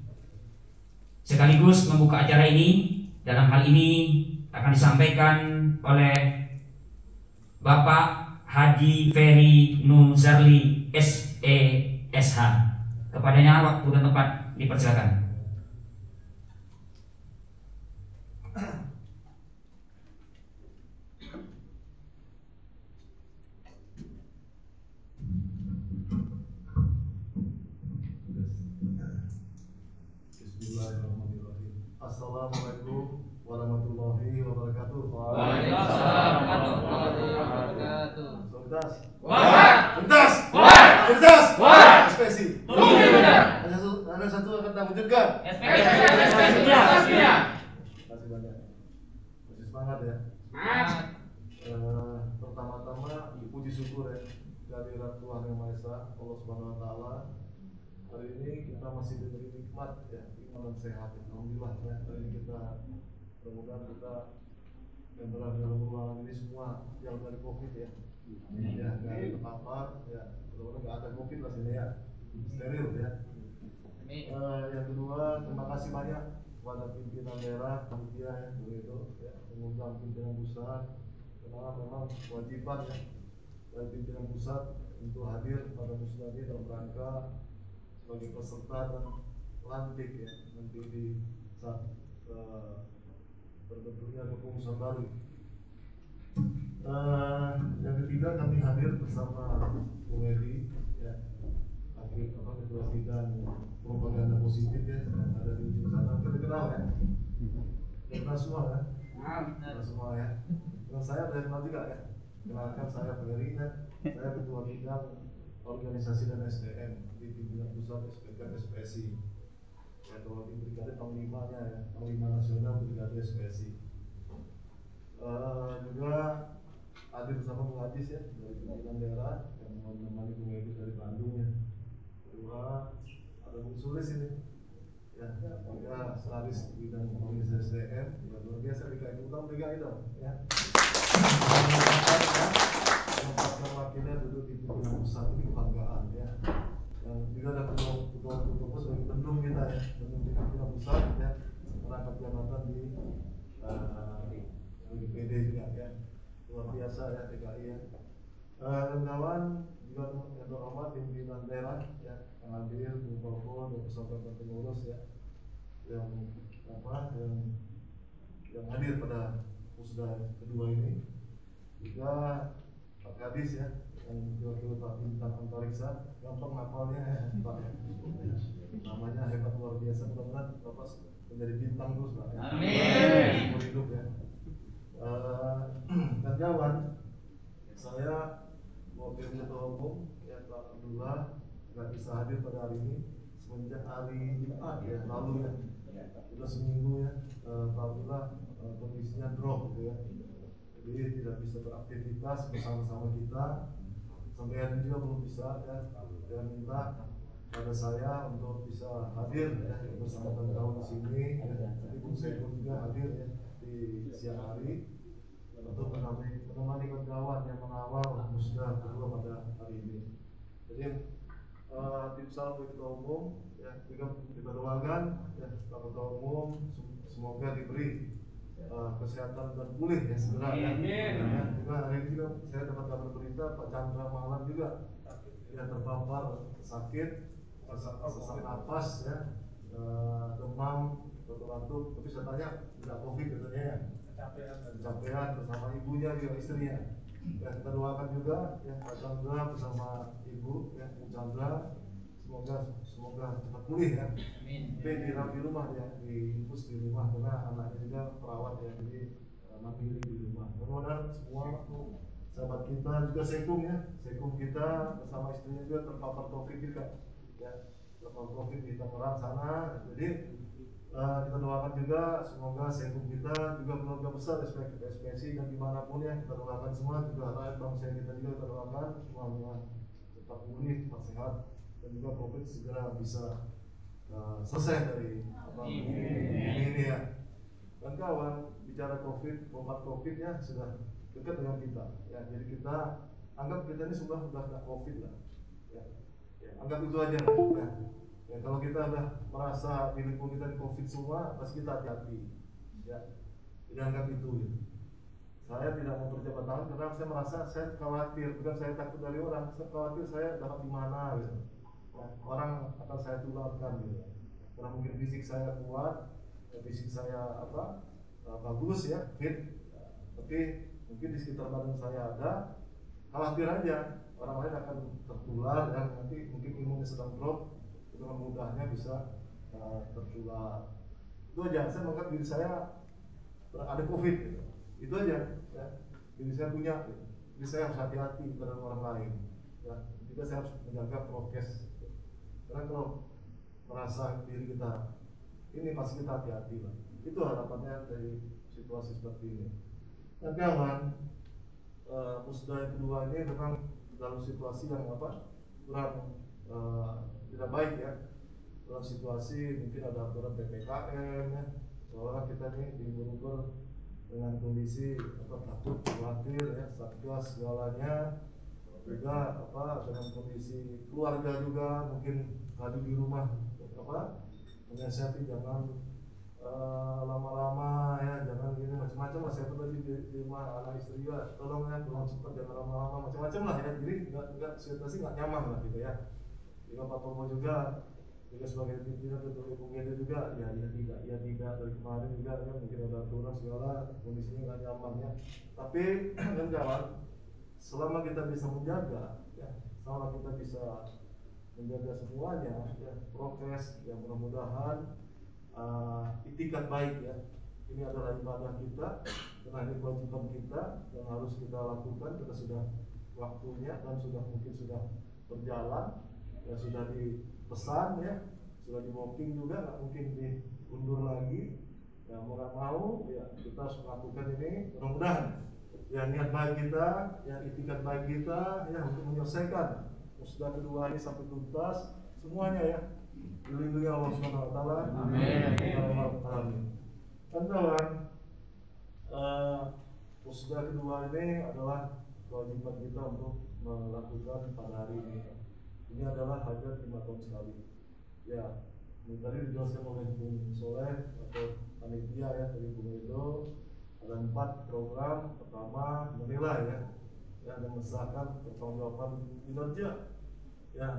Sekaligus membuka acara ini, dalam hal ini akan disampaikan oleh Bapak Haji Ferry Nuzarli SESH. Kepadanya waktu dan tempat dipersilakan.
Bismillahirrahmanirrahim. Assalamualaikum warahmatullahi wabarakatuh.
Waalaikumsalam warahmatullahi wabarakatuh.
Soliditas.
Wah!
Soliditas.
Wah!
Soliditas.
Wah!
Spesi.
Iya, benar.
Ada satu, ada satu akan wujudkan.
SPK SPK Terima
Terima kasih banyak. Masih semangat ya.
Semangat.
Eh, pertama-tama puji syukur ya kehadirat Tuhan yang Maha Esa Allah Subhanahu Wa Taala hari ini kita masih diberi nikmat ya. Iman dan sehat Alhamdulillah ya. Hari ini kita mudah-mudahan kita yang berada dalam ruangan ini semua jauh dari covid ya. Ya ada terpapar ya. Mudah-mudahan nggak ada covid lah sini ya. Steril ya. Eh, yang kedua terima kasih banyak kepada pimpinan daerah panitia ya begitu ya. Mengundang pimpinan pusat karena memang kewajiban ya dari pimpinan pusat untuk hadir pada musda ini dalam rangka sebagai peserta dan lantik ya nanti di saat eh, terbentuknya kepengurusan baru. Eh, yang ketiga kami hadir bersama Bung Edi ya Aktif apa ketua sidang propaganda positif ya yang ada di ujung sana. Kita kenal ya? Kenal semua ya kenal semua ya. Dan saya dari juga ya. Kenalkan saya Ferry ya. Saya ketua bidang organisasi dan SDM di pimpinan pusat SPK SPSI ya kalau di brigade panglimanya ya panglima nasional brigade SPSI Eh, juga hadir bersama Bung Adis ya dari pimpinan daerah yang menemani Bung Edi dari Bandung ya. Kedua ada Bung Sulis ini. Ya ya selaris di bidang organisasi SDM ya, luar biasa DKI utama DKI dong ya tempatkan wakilnya duduk di pimpinan pusat ini kebanggaan ya. Dan juga ada ketua ketua ketua sebagai pendung kita ya. Pendung di pimpinan pusat ya. Merangkap jabatan di uh, sebagai PD juga ya. Luar biasa ya DKI ya. Eh, kawan juga yang terhormat pimpinan daerah ya. Yang hadir Bung dan bersama pengurus ya. Yang apa yang yang hadir pada musda kedua ini. Juga Pak Kadis ya yang diwakili Pak Bintang Antariksa gampang ngapalnya ya Pak ya. namanya hebat luar biasa mudah-mudahan Bapak menjadi bintang terus lah ya.
Amin.
Seumur hidup ya Eh, dan kawan saya wakil ketua ya Pak Abdullah nggak bisa hadir pada hari ini semenjak hari Jumat ya lalu ya sudah seminggu ya eh, alhamdulillah eh, kondisinya drop gitu ya jadi tidak bisa beraktivitas bersama-sama kita sampai hari ini juga belum bisa ya dan minta pada saya untuk bisa hadir ya bersama teman-teman di sini ya. Jadi pun saya pun juga hadir ya di siang hari untuk menemani menemani kawan yang mengawal musnah kedua pada hari ini. Jadi uh, tim sal ketua umum ya juga kita doakan ya ketua umum sem- semoga diberi uh, kesehatan dan pulih ya segera ya. ya. Juga hari ini juga saya dapat kabar berita Pak Chandra Malan juga ya terpapar sakit sesak, sesak napas ya uh, demam batuk-batuk tapi saya tanya tidak covid katanya ya. Kecapean. Bersama ibunya juga istrinya. Ya kita doakan juga ya Pak Chandra bersama ibu ya Bu Chandra semoga semoga cepat pulih ya tapi dirawat di rumah ya di infus di rumah. Karena anaknya juga perawat ya jadi eh, mandiri di rumah. Mudah-mudahan semua sahabat kita juga sekum ya. Sekum kita bersama istrinya juga terpapar covid juga. Ya terpapar covid di Tangerang sana. Jadi eh, kita doakan juga semoga sekum kita juga keluarga besar SPSI dan di mana pun ya kita doakan semua. Juga rakyat bangsa kita juga kita doakan semuanya tetap pulih tetap sehat dan juga covid segera bisa eh, selesai dari apa ini, ini ya. Dan kawan bicara covid obat covid ya sudah dekat dengan kita. Ya jadi kita anggap kita ini sudah sudah nggak covid lah. Ya, ya anggap itu aja. Lah ya. ya kalau kita udah merasa di lingkungan kita di covid semua pasti kita hati-hati. Ya jadi anggap itu gitu. saya tidak mau berjabat tangan karena saya merasa saya khawatir. Bukan saya takut dari orang saya khawatir saya dapat di mana gitu. ya, orang akan saya tularkan gitu karena mungkin fisik saya kuat ya, fisik saya apa uh, bagus ya fit Ya, tapi mungkin di sekitar badan saya ada khawatir aja orang lain akan tertular dan nanti mungkin imunnya sedang drop dengan mudahnya bisa uh, tertular itu aja saya menganggap diri saya ada covid gitu. itu aja ya. diri saya punya gitu. jadi saya harus hati-hati terhadap orang lain ya juga saya harus menjaga prokes. Karena kalau merasa diri kita ini pasti kita hati-hati lah itu harapannya dari situasi seperti ini. Dan kawan uh, musda yang kedua ini memang dalam situasi yang apa kurang eh, tidak baik ya. Dalam situasi mungkin ada aturan ppkm ya. Seorang kita nih di Bogor dengan kondisi apa takut khawatir ya satgas segalanya juga apa dengan kondisi keluarga juga mungkin tadi di rumah apa menyiasati jangan eh, lama-lama ya jangan gini macam-macam lah tuh tadi di, di rumah anak istri juga tolong ya pulang cepat jangan lama-lama macam-macam lah ya jadi nggak nggak situasi nggak nyaman lah gitu ya. Juga Pak Tomo juga juga sebagai pimpinan ketua Ibu Gede juga ya ya tidak ya tidak dari kemarin juga ya mungkin ada aturan segala kondisinya nggak nyaman ya. Tapi kan kawan selama kita bisa menjaga ya selama kita bisa menjaga semuanya ya prokes ya mudah-mudahan uh, itikat baik ya. Ini adalah ibadah kita karena ini kewajiban kita yang harus kita lakukan kita sudah waktunya dan sudah mungkin sudah berjalan ya sudah dipesan ya sudah di booking juga nggak mungkin diundur lagi ya mau nggak mau ya kita harus melakukan ini mudah-mudahan ya niat baik kita ya itikat baik kita ya untuk menyelesaikan musda kedua ini sampai tuntas semuanya ya dilindungi Allah Subhanahu wa taala.
Amin.
Amin. Kan kawan, eh, musda kedua ini adalah kewajiban kita untuk melakukan pada hari ini. Ini adalah hajat lima tahun sekali. Ya, ini tadi dijelaskan oleh Bung Soleh atau panitia ya dari Bung Edo ada empat program. Pertama menilai ya. Yang mengesahkan pertanggungjawaban kinerja. Ya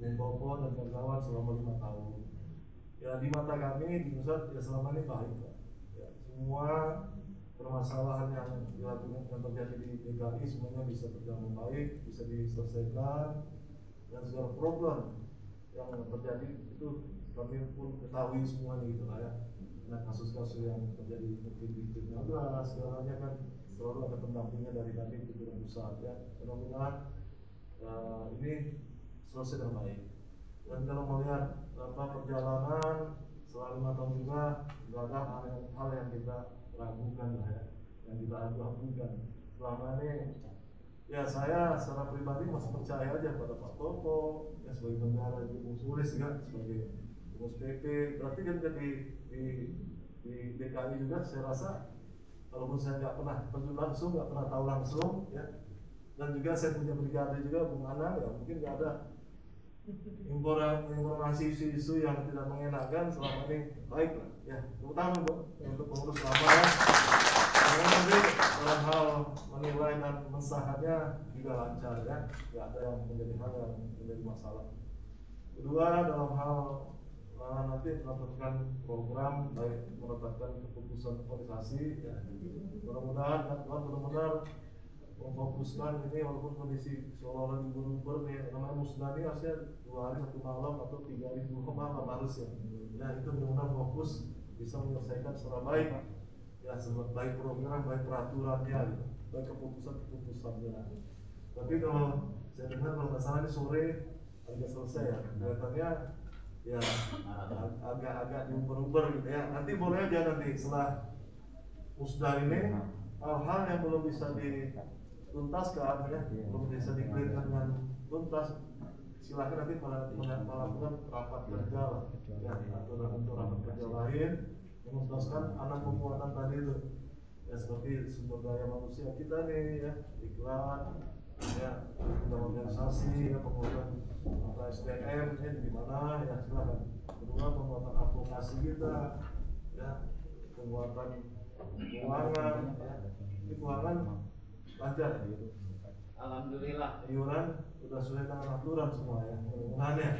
Bung Popo dan kawan-kawan selama lima tahun. Ya di mata kami di pusat ya selama ini baik Pak. ya semua permasalahan yang dilakukan yang terjadi di DKI semuanya bisa berjalan baik bisa diselesaikan. Dan segala problem yang terjadi itu kami pun ketahui semuanya gitu lah ya nah kasus-kasus yang terjadi mungkin di 16 segalanya kan selalu ada pendampingnya dari kami pimpinan pusat ya. Mudah-mudahan eh, ini selesai dengan baik. Dan kalau melihat apa perjalanan selama lima tahun juga nggak ada hal yang, hal yang kita ragukan lah ya. Yang kita abu-abukan selama ini ya saya secara pribadi masih percaya aja pada Pak Toto ya sebagai bendara di Bung Sulis juga sebagai Bung PP berarti kan di, di di DKI juga saya rasa walaupun saya nggak pernah terjun langsung nggak pernah tahu langsung ya. Dan juga saya punya brigade juga Bung Anang ya mungkin nggak ada Informa- informasi isu-isu yang tidak mengenakan selama ini. Baik lah ya terutama untuk untuk pengurus lama ya. Nanti dalam hal menilai dan mensahkannya juga lancar ya. Tidak ada yang menjadi hal yang menjadi masalah. Kedua dalam hal uh, nanti melakukan program baik menetapkan keputusan organisasi ya. Mudah-mudahan Tuhan benar-benar memfokuskan ini walaupun kondisi seolah-olah di berubah nih namanya musnah ini harusnya dua hari satu malam atau tiga hari dua malam harus ya. Nah itu benar-benar fokus bisa menyelesaikan secara baik ya baik program baik peraturannya gitu. Baik keputusan keputusannya tapi kalau saya dengar kalau nggak salah ini sore agak selesai ya. Kelihatannya ya ag- agak-agak diuber-uber gitu ya. Nanti boleh aja nanti setelah musdar ini hal-hal yang belum bisa dituntaskan ya belum bisa dikelirkan dengan tuntas silakan nanti melakukan rapat kerja lah. Ya atau untuk rapat kerja lain menuntaskan anak pembuatan tadi itu ya seperti sumber daya manusia kita nih ya iklan ya kita organisasi ya penguatan apa SDM di mana ya silakan. Kedua penguatan advokasi kita ya penguatan keuangan ya. Ini keuangan lancar gitu.
Alhamdulillah.
iuran udah sesuai dengan aturan semua ya mudah-mudahan ya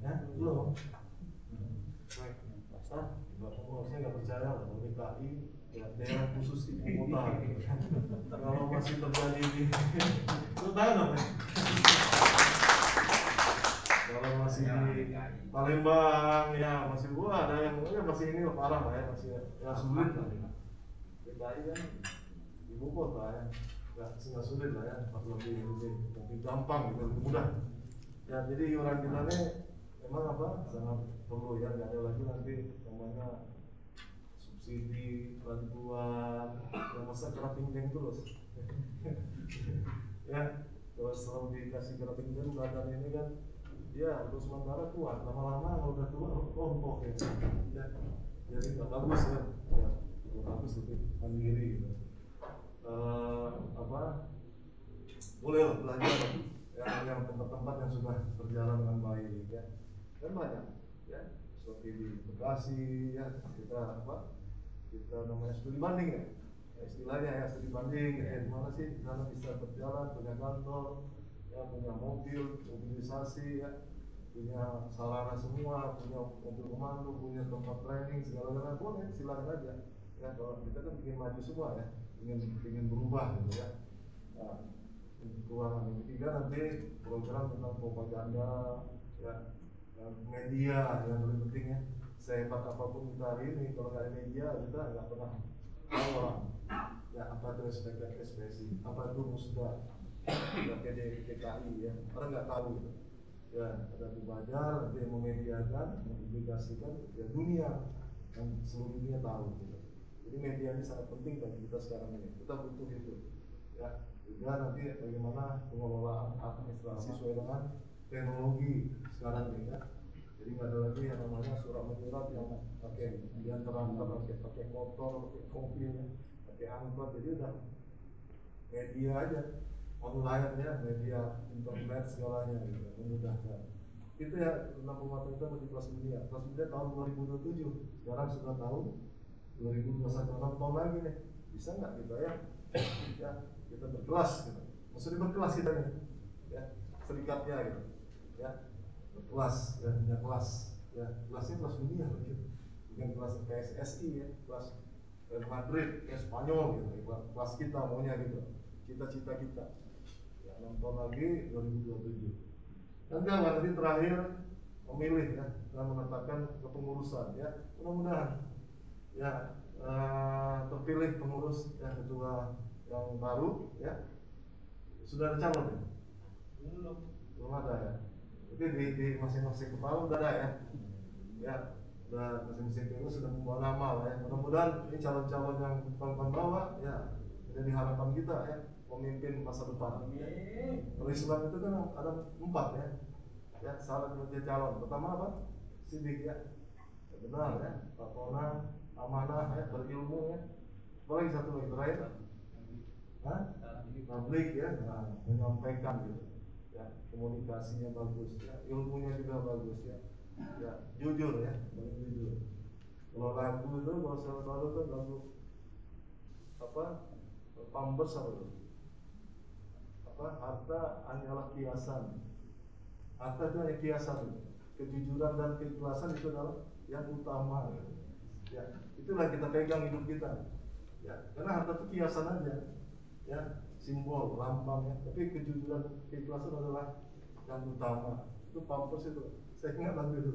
ya belum. Baik. Ah mau saya nggak percaya lah kalau DKI ya daerah khusus ibu kota kalau masih terjadi di tahu ya kalau masih di Palembang ya masih gua ada yang ya masih ini parah lah ya masih ya. Sulit lah DKI kan ibu kota ya. Nggak nggak sulit lah ya pas lebih lebih lebih gampang gitu lebih mudah. Ya jadi iuran kita ini emang apa sangat perlu ya nggak ada lagi nanti namanya subsidi bantuan. Yang masa kerating terus ya kalau selalu dikasih kerating badan ini kan ya untuk sementara kuat. Lama-lama kalau udah tua rontok ya. Ya jadi nggak bagus ya ya nggak bagus lebih mandiri gitu. Eh, apa? Boleh lah belajar. Yang yang tempat-tempat yang sudah berjalan dengan baik ya. Kan banyak ya. Seperti di Bekasi ya kita apa kita namanya studi banding ya? Ya, istilahnya ya studi banding ya gimana sih? Sana bisa berjalan punya kantor ya punya mobil mobilisasi ya. Punya sarana semua punya mobil komando punya tempat training segala-galanya boleh silakan aja. Ya kalau kita kan ingin maju semua ya. Ingin ingin berubah gitu ya. Nah, keuangan yang ketiga nanti program tentang propaganda ya media yang paling penting ya sehebat apa pun kita hari ini kalau nggak ada media kita nggak pernah tahu orang. Ya apa itu SPK SPSI apa itu musda ya PD DKI ya. Orang nggak tahu gitu ya ada Bubajar nanti yang memediakan mempublikasikan ya dunia. Yang seluruh dunia tahu gitu. Jadi media ini sangat penting bagi kita sekarang ini. Kita butuh itu ya. Juga nanti bagaimana pengelolaan administrasi sesuai dengan teknologi sekarang ini ya jadi nggak ada lagi yang namanya surat menyurat yang pakai di antaranya pakai pakai motor pakai mobil pakai angkot. Jadi udah media aja online ya media internet segalanya gitu memudahkan. Itu ya tentang pemantauan kita di kelas dunia kelas dunia tahun 2027 sekarang sudah tahun 2021 enam tahun lagi nih. Bisa nggak kita ya? Ya kita berkelas gitu. Maksudnya berkelas kita nih ya serikatnya gitu ya berkelas ya punya kelas. Ya kelasnya kelas dunia gitu. Bukan kelas PSSI ya kelas Real Madrid ya Spanyol gitu. Kelas kita maunya gitu. Cita-cita kita. Ya tahun lagi 2027 dan jangan nanti terakhir memilih ya dan menetapkan kepengurusan ya. Mudah-mudahan ya eh, terpilih pengurus yang ketua yang baru ya. Sudah ada calon ya? Belum. Belum ada ya Tapi di, di masing-masing kepala udah ada ya. Ya, udah masing-masing pengurus sudah membawa nama lah ya. Mudah-mudahan ini calon-calon yang kawan-kawan bawa ya menjadi harapan kita ya pemimpin masa depan. Kalau Islam itu kan ada empat ya. Ya, syarat menjadi calon. Pertama apa? Sidik ya. ya benar ya. Pakona, amanah ya, berilmu ya. Apalagi satu lagi terakhir. Hah? Publik ya, nah, menyampaikan gitu. Ya, komunikasinya bagus ya, ilmunya juga bagus ya. Ya, jujur ya, paling jujur. Kalau lagu itu, kalau selalu itu lagu apa? Pampers apa itu? Apa? Harta hanyalah kiasan. Harta itu hanya kiasan. Kejujuran dan keikhlasan itu adalah yang utama. Ya, itulah kita pegang hidup kita. Ya, karena harta itu kiasan aja. Ya, simbol, lambang ya. Tapi kejujuran, keikhlasan adalah yang utama. Itu pampers itu. Saya ingat lagu itu.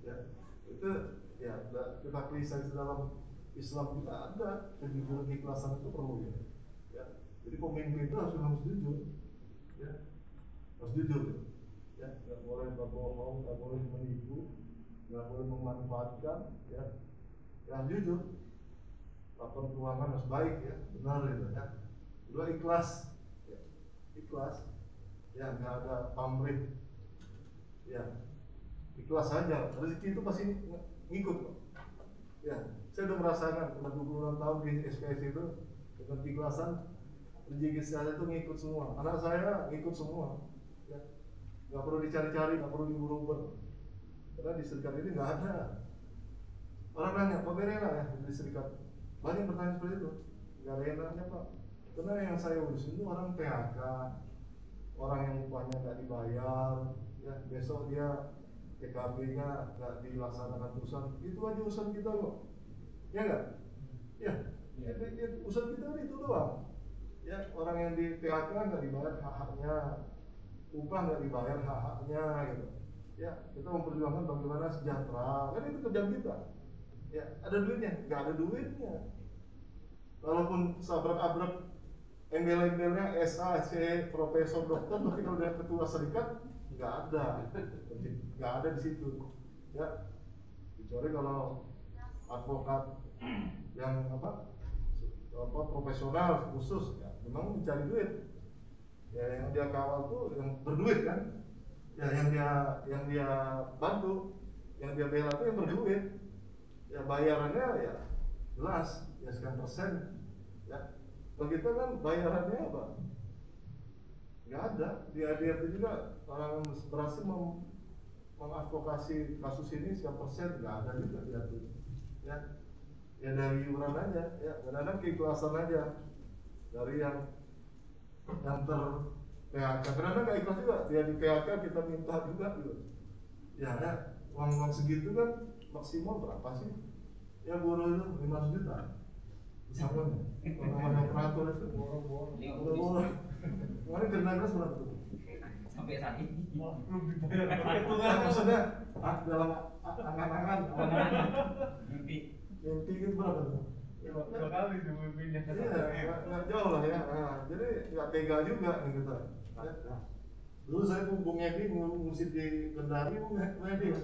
Ya, itu ya kita pelisah dalam Islam kita ada kejujuran, keikhlasan itu perlu ya. Ya, jadi pemimpin itu harus harus jujur. Ya, harus jujur. Ya, ya nggak boleh berbohong, nggak boleh menipu, nggak boleh memanfaatkan. Ya, yang jujur. Laporan keuangan harus baik ya, benar itu ya. Kedua ikhlas, ya. ikhlas, ya nggak ada pamrih, ya ikhlas saja. Rezeki itu pasti ng- ngikut kok. Ya, saya udah merasakan udah 26 tahun di SPS itu dengan keikhlasan rezeki saya itu ngikut semua. Anak saya ngikut semua. Ya, nggak perlu dicari-cari, nggak perlu diburu-buru. Karena di serikat ini nggak ada. Orang nanya, Pak Berena ya di serikat. Banyak pertanyaan seperti itu. Nggak ada enaknya Pak. Karena yang saya urus itu orang PHK, orang yang upahnya nggak dibayar, ya besok dia TKB-nya nggak dilaksanakan perusahaan, itu aja urusan kita kok, ya nggak? Ya, ya, ya, urusan kita kan itu doang. Ya orang yang di PHK nggak dibayar hak-haknya, upah nggak dibayar hak-haknya gitu. Ya kita memperjuangkan bagaimana sejahtera, kan itu kerjaan kita. Ya ada duitnya, nggak ada duitnya. Walaupun sabrak-abrak embel-embelnya SA, C, profesor, dokter, tapi kalau dia ketua serikat nggak ada, nggak ada di situ. Ya, kecuali kalau advokat yang apa, apa profesional khusus, ya, memang mencari duit. Ya yang dia kawal tuh yang berduit kan, ya yang dia yang dia bantu, yang dia bela tuh yang berduit. Ya bayarannya ya jelas, ya sekian persen, kalau kita kan bayarannya apa? Nggak ada. Di ADRT juga orang berhasil mem mengadvokasi kasus ini sekian persen nggak ada juga diatur. Ya, ya dari iuran aja, ya kadang-kadang keikhlasan aja dari yang yang ter PHK. Kadang-kadang nggak ikhlas juga dia di PHK kita minta juga gitu. Ya, ya uang uang segitu kan maksimal berapa sih? Ya buruh itu 500 juta sama orang yang operator itu? Boros-boros kemarin kena gas berapa tuh?
Sampai saat ini.
Itu kan maksudnya ah, dalam a- angan-angan.
Mimpi.
Mimpi itu berapa tuh?
Dua kali tuh mimpinya.
iya nggak- nggak jauh lah ya. Nah, jadi nggak tega juga nih kita. Ya. dulu saya Bung Edi ngusir di Kendari Bung Edi ya.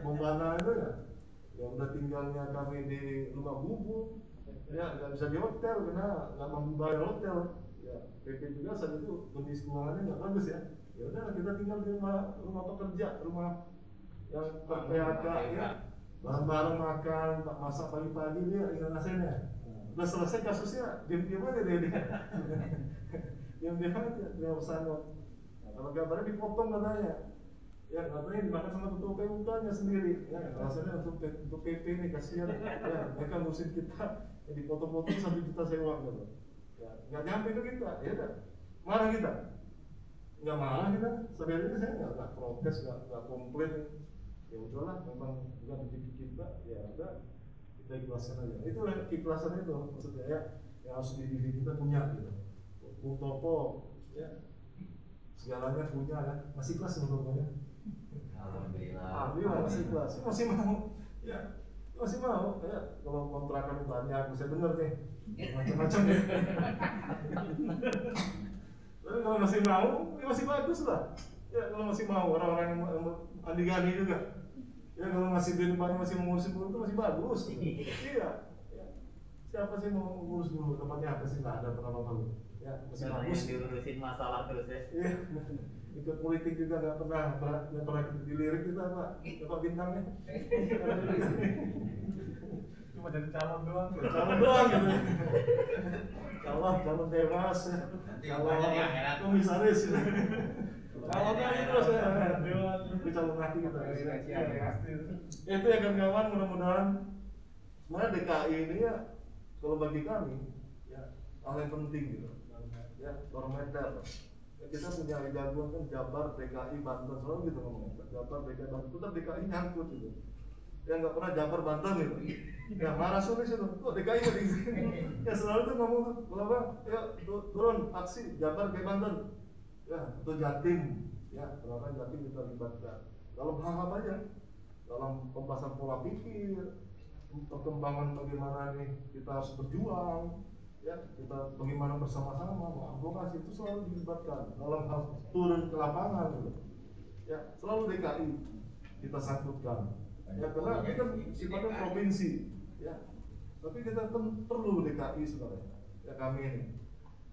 Bombana itu ya. Ya udah tinggalnya kami di rumah bubuk ya nggak bisa di hotel karena nggak mampu bayar hotel. Ya PP juga saat itu kondisi keuangannya nggak bagus ya. Ya udah kita tinggal di rumah rumah pekerja rumah yang PHK ya. Bareng-bareng makan masak pagi-pagi dia ingat nasennya udah selesai kasusnya diam-diam aja dia dia. Diam-diam aja dia pesangon nah, kalau gambarnya dipotong katanya. Ya katanya dimakan sama ketua PUK nya sendiri. Ya alasannya untuk untuk PP ini kasihan. Ya mereka ngurusin kita ya, dipotong-potong satu juta sewa gitu. Ya nggak nyampe ke kita. Ya udah. Marah kita. Nggak marah kita. Ini saya nggak nggak protes nggak nggak komplain. Ya udahlah memang bukan rezeki kita. Ya udah kita ikhlaskan aja. Itu keikhlasan itu maksudnya ya yang harus di diri kita punya gitu. Topo ya. Segalanya punya ya. Masih Bung Topo ya.
Alhamdulillah.
Alhamdulillah masih ikhlas. Masih mau ya masih mau ya kalau kontrakan banyak bisa denger nih macam-macam ya tapi kalau masih mau ya masih bagus lah Ya kalau masih mau orang-orang yang andi-gani juga. Ya kalau masih di depan masih mengurusi guru itu masih bagus. iya. Ya. Siapa sih mau ngurus guru? Tempatnya apa sih? Nggak ada pernah apa Ya masih bagus.
diurusin masalah terus ya.
Ikut politik juga nggak pernah pernah nggak pernah dilirik kita pak. Bapak bintangnya.
Cuma jadi calon doang.
calon doang gitu. Calon calon dewas calon
di
komisaris. Gitu. calonnya itu terus ya. dewan itu calon hati kita Ya, itu ya kawan-kawan mudah-mudahan. Sebenarnya DKI ini ya kalau bagi kami ya hal yang penting gitu. Ya barometer. ya, kita punya jagoan kan Jabar, DKI, Banten selalu gitu ngomongnya Jabar, DKI, Banten. Tetap DKI nyangkut gitu. Ya nggak pernah Jabar, Banten gitu. Ya marah sulit itu. Kok DKI nggak di ya selalu tuh ngomong tuh apa? Ya tu- turun aksi Jabar, DKI, Banten. Ya atau Jatim. Ya kenapa Jatim kita libatkan dalam hal apa aja? Dalam pembahasan pola pikir perkembangan bagaimana nih kita harus berjuang ya kita bagaimana bersama-sama mengadvokasi itu selalu dilibatkan dalam hal turun ke lapangan gitu. ya selalu DKI kita sangkutkan. Ya karena ini kan sifatnya provinsi. Ya tapi kita kan perlu DKI sebenarnya. Ya kami ini.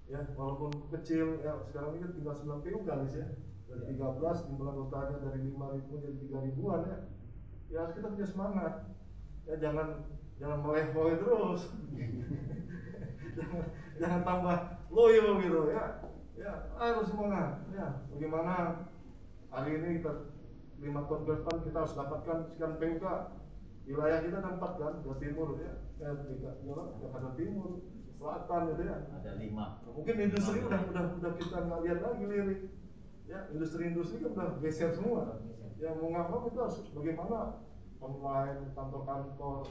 Ya walaupun kecil ya sekarang ini kan tinggal 9 PU kali ya. Dari 13 jumlah anggotanya dari 5 ribu jadi 3 ribuan ya. Ya kita punya semangat. Ya jangan jangan melehoi terus jangan, jangan tambah loyo gitu. Ya ya harus semangat. Ya bagaimana hari ini kita lima tahun ke depan kita harus dapatkan sekian PUK wilayah kita ada empat kan Jawa Timur ya. Ya tiga ya, Jakarta Timur Selatan gitu ya.
Ada lima.
mungkin industri udah udah udah kita nggak lihat lagi lirik. Ya industri-industri kan udah geser semua. Ya mau nggak mau kita harus bagaimana online kantor-kantor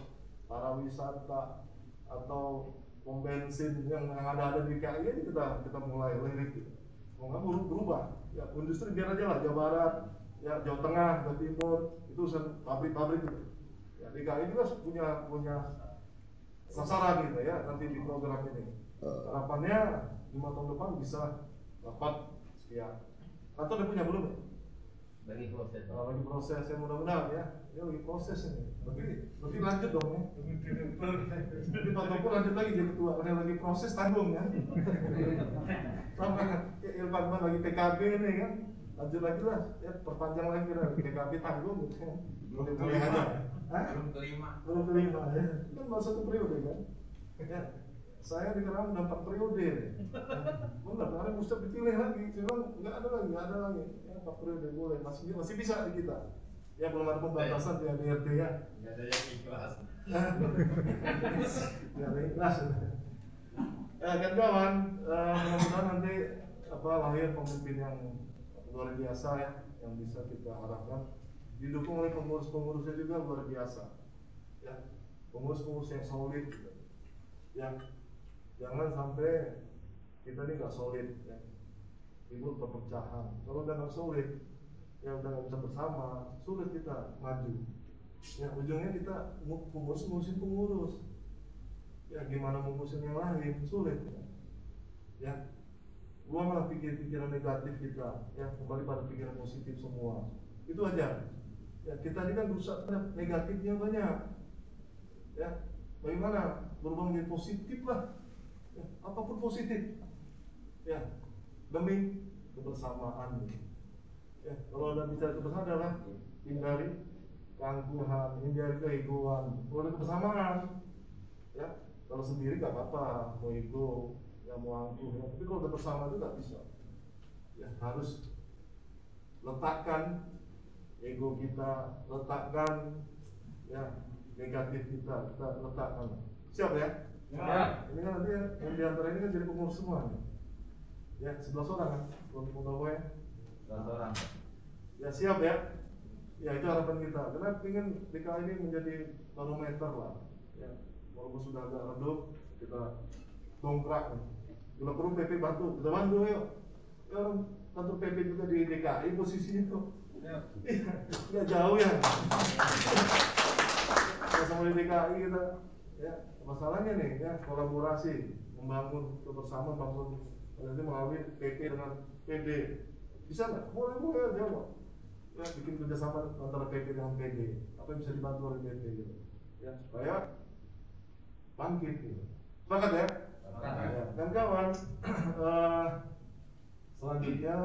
para wisata atau pom bensin yang ada ada di KI ini kita kita mulai lirik gitu. mau nggak mau berubah ya industri biar aja lah Jawa Barat ya Jawa Tengah Jawa Timur itu pabrik-pabrik gitu ya di KI juga punya punya sasaran gitu ya nanti di program ini harapannya lima tahun depan bisa dapat sekian atau udah punya belum ya?
Bagi proses.
Nah, lagi proses ya mudah-mudahan ya. Ini lagi proses ini. Berarti berarti lanjut dong ya. Jadi Pak Toko lanjut lagi jadi ketua. Ini lagi proses tanggung ya. Sama ya, Irfan Man lagi PKB ini kan. Lanjut lagi lah. Ya perpanjang lagi lah. PKB tanggung gitu kan. Boleh boleh aja?
Belum kelima.
belum kelima ya. Kan baru satu periode kan. Ya saya di Keram udah empat periode nih benar kemarin Ustaz dipilih lagi. Bilang nggak ada lagi nggak ada lagi. ya empat periode boleh. Masih masih bisa di kita? Ya belum ada pembatasan di ADRT ya.
Gak ada yang ikhlas.
ya ada ikhlas. Ya kan kawan mudah-mudahan nanti apa lahir pemimpin yang luar biasa ya yang bisa kita harapkan. Didukung oleh pengurus-pengurusnya juga luar biasa. Ya pengurus-pengurus yang solid ya jangan sampai kita ini nggak solid ya timbul perpecahan. Kalau nggak solid ya udah nggak bisa bersama sulit kita maju. Ya ujungnya kita ngu- pengurus ngurusin pengurus. Ya gimana mengurusin yang lain? Sulit. Ya, ya buanglah pikir-pikiran negatif kita. Ya kembali pada pikiran positif semua. Itu aja. Ya kita ini kan rusak negatifnya banyak. Ya bagaimana berubah menjadi positif lah. Ya, apa pun positif. Ya demi kebersamaan. Ya kalau ada bicara kebersamaan adalah hindari keangkuhan hindari keegoan kalau ada kebersamaan ya kalau sendiri nggak apa-apa. Mau ego ya mau angkuh ya. tapi kalau udah bersama itu nggak bisa. Ya harus letakkan ego kita letakkan ya negatif kita kita letakkan. Siap ya?
Ya.
ini kan nanti yang di antara ini kan jadi pengurus semua. nih ya sebelas orang kan? Untuk pegawai
Satu orang.
ya siap ya. Ya itu harapan kita. Karena ingin DKI ini menjadi barometer lah. Ya walaupun sudah agak redup kita dongkrak. Nih bila perlu PP bantu. Kita bantu yuk ya orang kantor PP juga di DKI posisinya tuh
Ya.
Nggak jauh ya. Ya sama di DKI kita ya masalahnya nih ya kolaborasi membangun kebersamaan bangun nanti melalui PP dengan PD bisa nggak? Boleh boleh aja kok ya bikin kerjasama antara PP dengan PD apa yang bisa dibantu oleh PP gitu? Ya supaya bangkit gitu. Sepakat ya? Ya, dan kawan eh, selanjutnya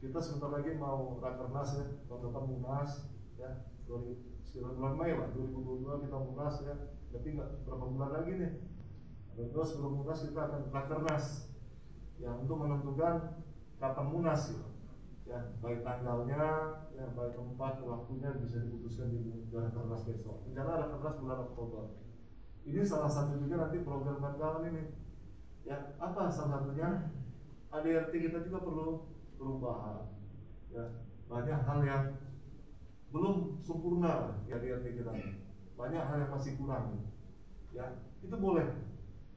kita sebentar lagi mau rakernas ya. Tahun depan munas ya. Sekitar bulan Mei lah 2022 kita munas ya. Tapi nggak berapa bulan lagi nih. Terus sebelum munas kita akan rakernas yang untuk menentukan kapan munas gitu ya baik tanggalnya ya baik tempat waktunya bisa diputuskan di rakernas besok. Rencana rakernas bulan Oktober. Ini salah satu juga nanti program kawan ini. Ya apa salah satunya? ADRT kita juga perlu perubahan. Ya banyak hal yang belum sempurna di ADRT kita. Banyak hal yang masih kurang. Ya itu boleh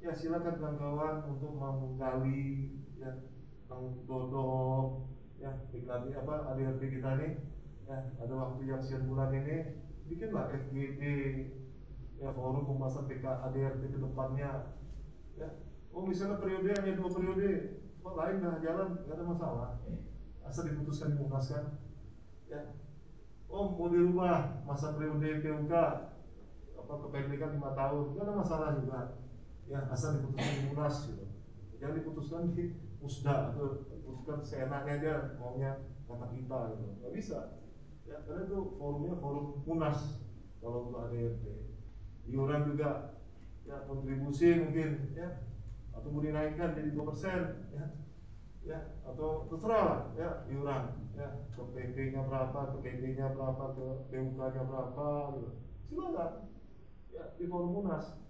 ya silakan kawan-kawan untuk menggali ya menggodok ya PKB apa ADRT kita nih. Ya ada waktu yang sekian bulan ini bikinlah FGD ya forum pembahasan PK ADRT ke depannya. Ya oh misalnya periode hanya dua periode kok lain dah jalan nggak ada masalah. Asal diputuskan dimutaskan ya oh mau dirubah masa periode PUK apa kependekan lima tahun nggak ada masalah juga ya asal diputuskan di munas gitu. Jangan diputuskan di musda atau diputuskan seenaknya dia maunya kata kita gitu. Nggak bisa. Ya karena itu forumnya forum munas kalau untuk ADRT iuran juga ya kontribusi mungkin ya. Atau mau dinaikkan jadi dua persen ya. Ya atau terserah lah ya iuran ya. Ke PP nya berapa ke PP nya berapa ke PUK nya berapa gitu. Silakan. Ya di forum munas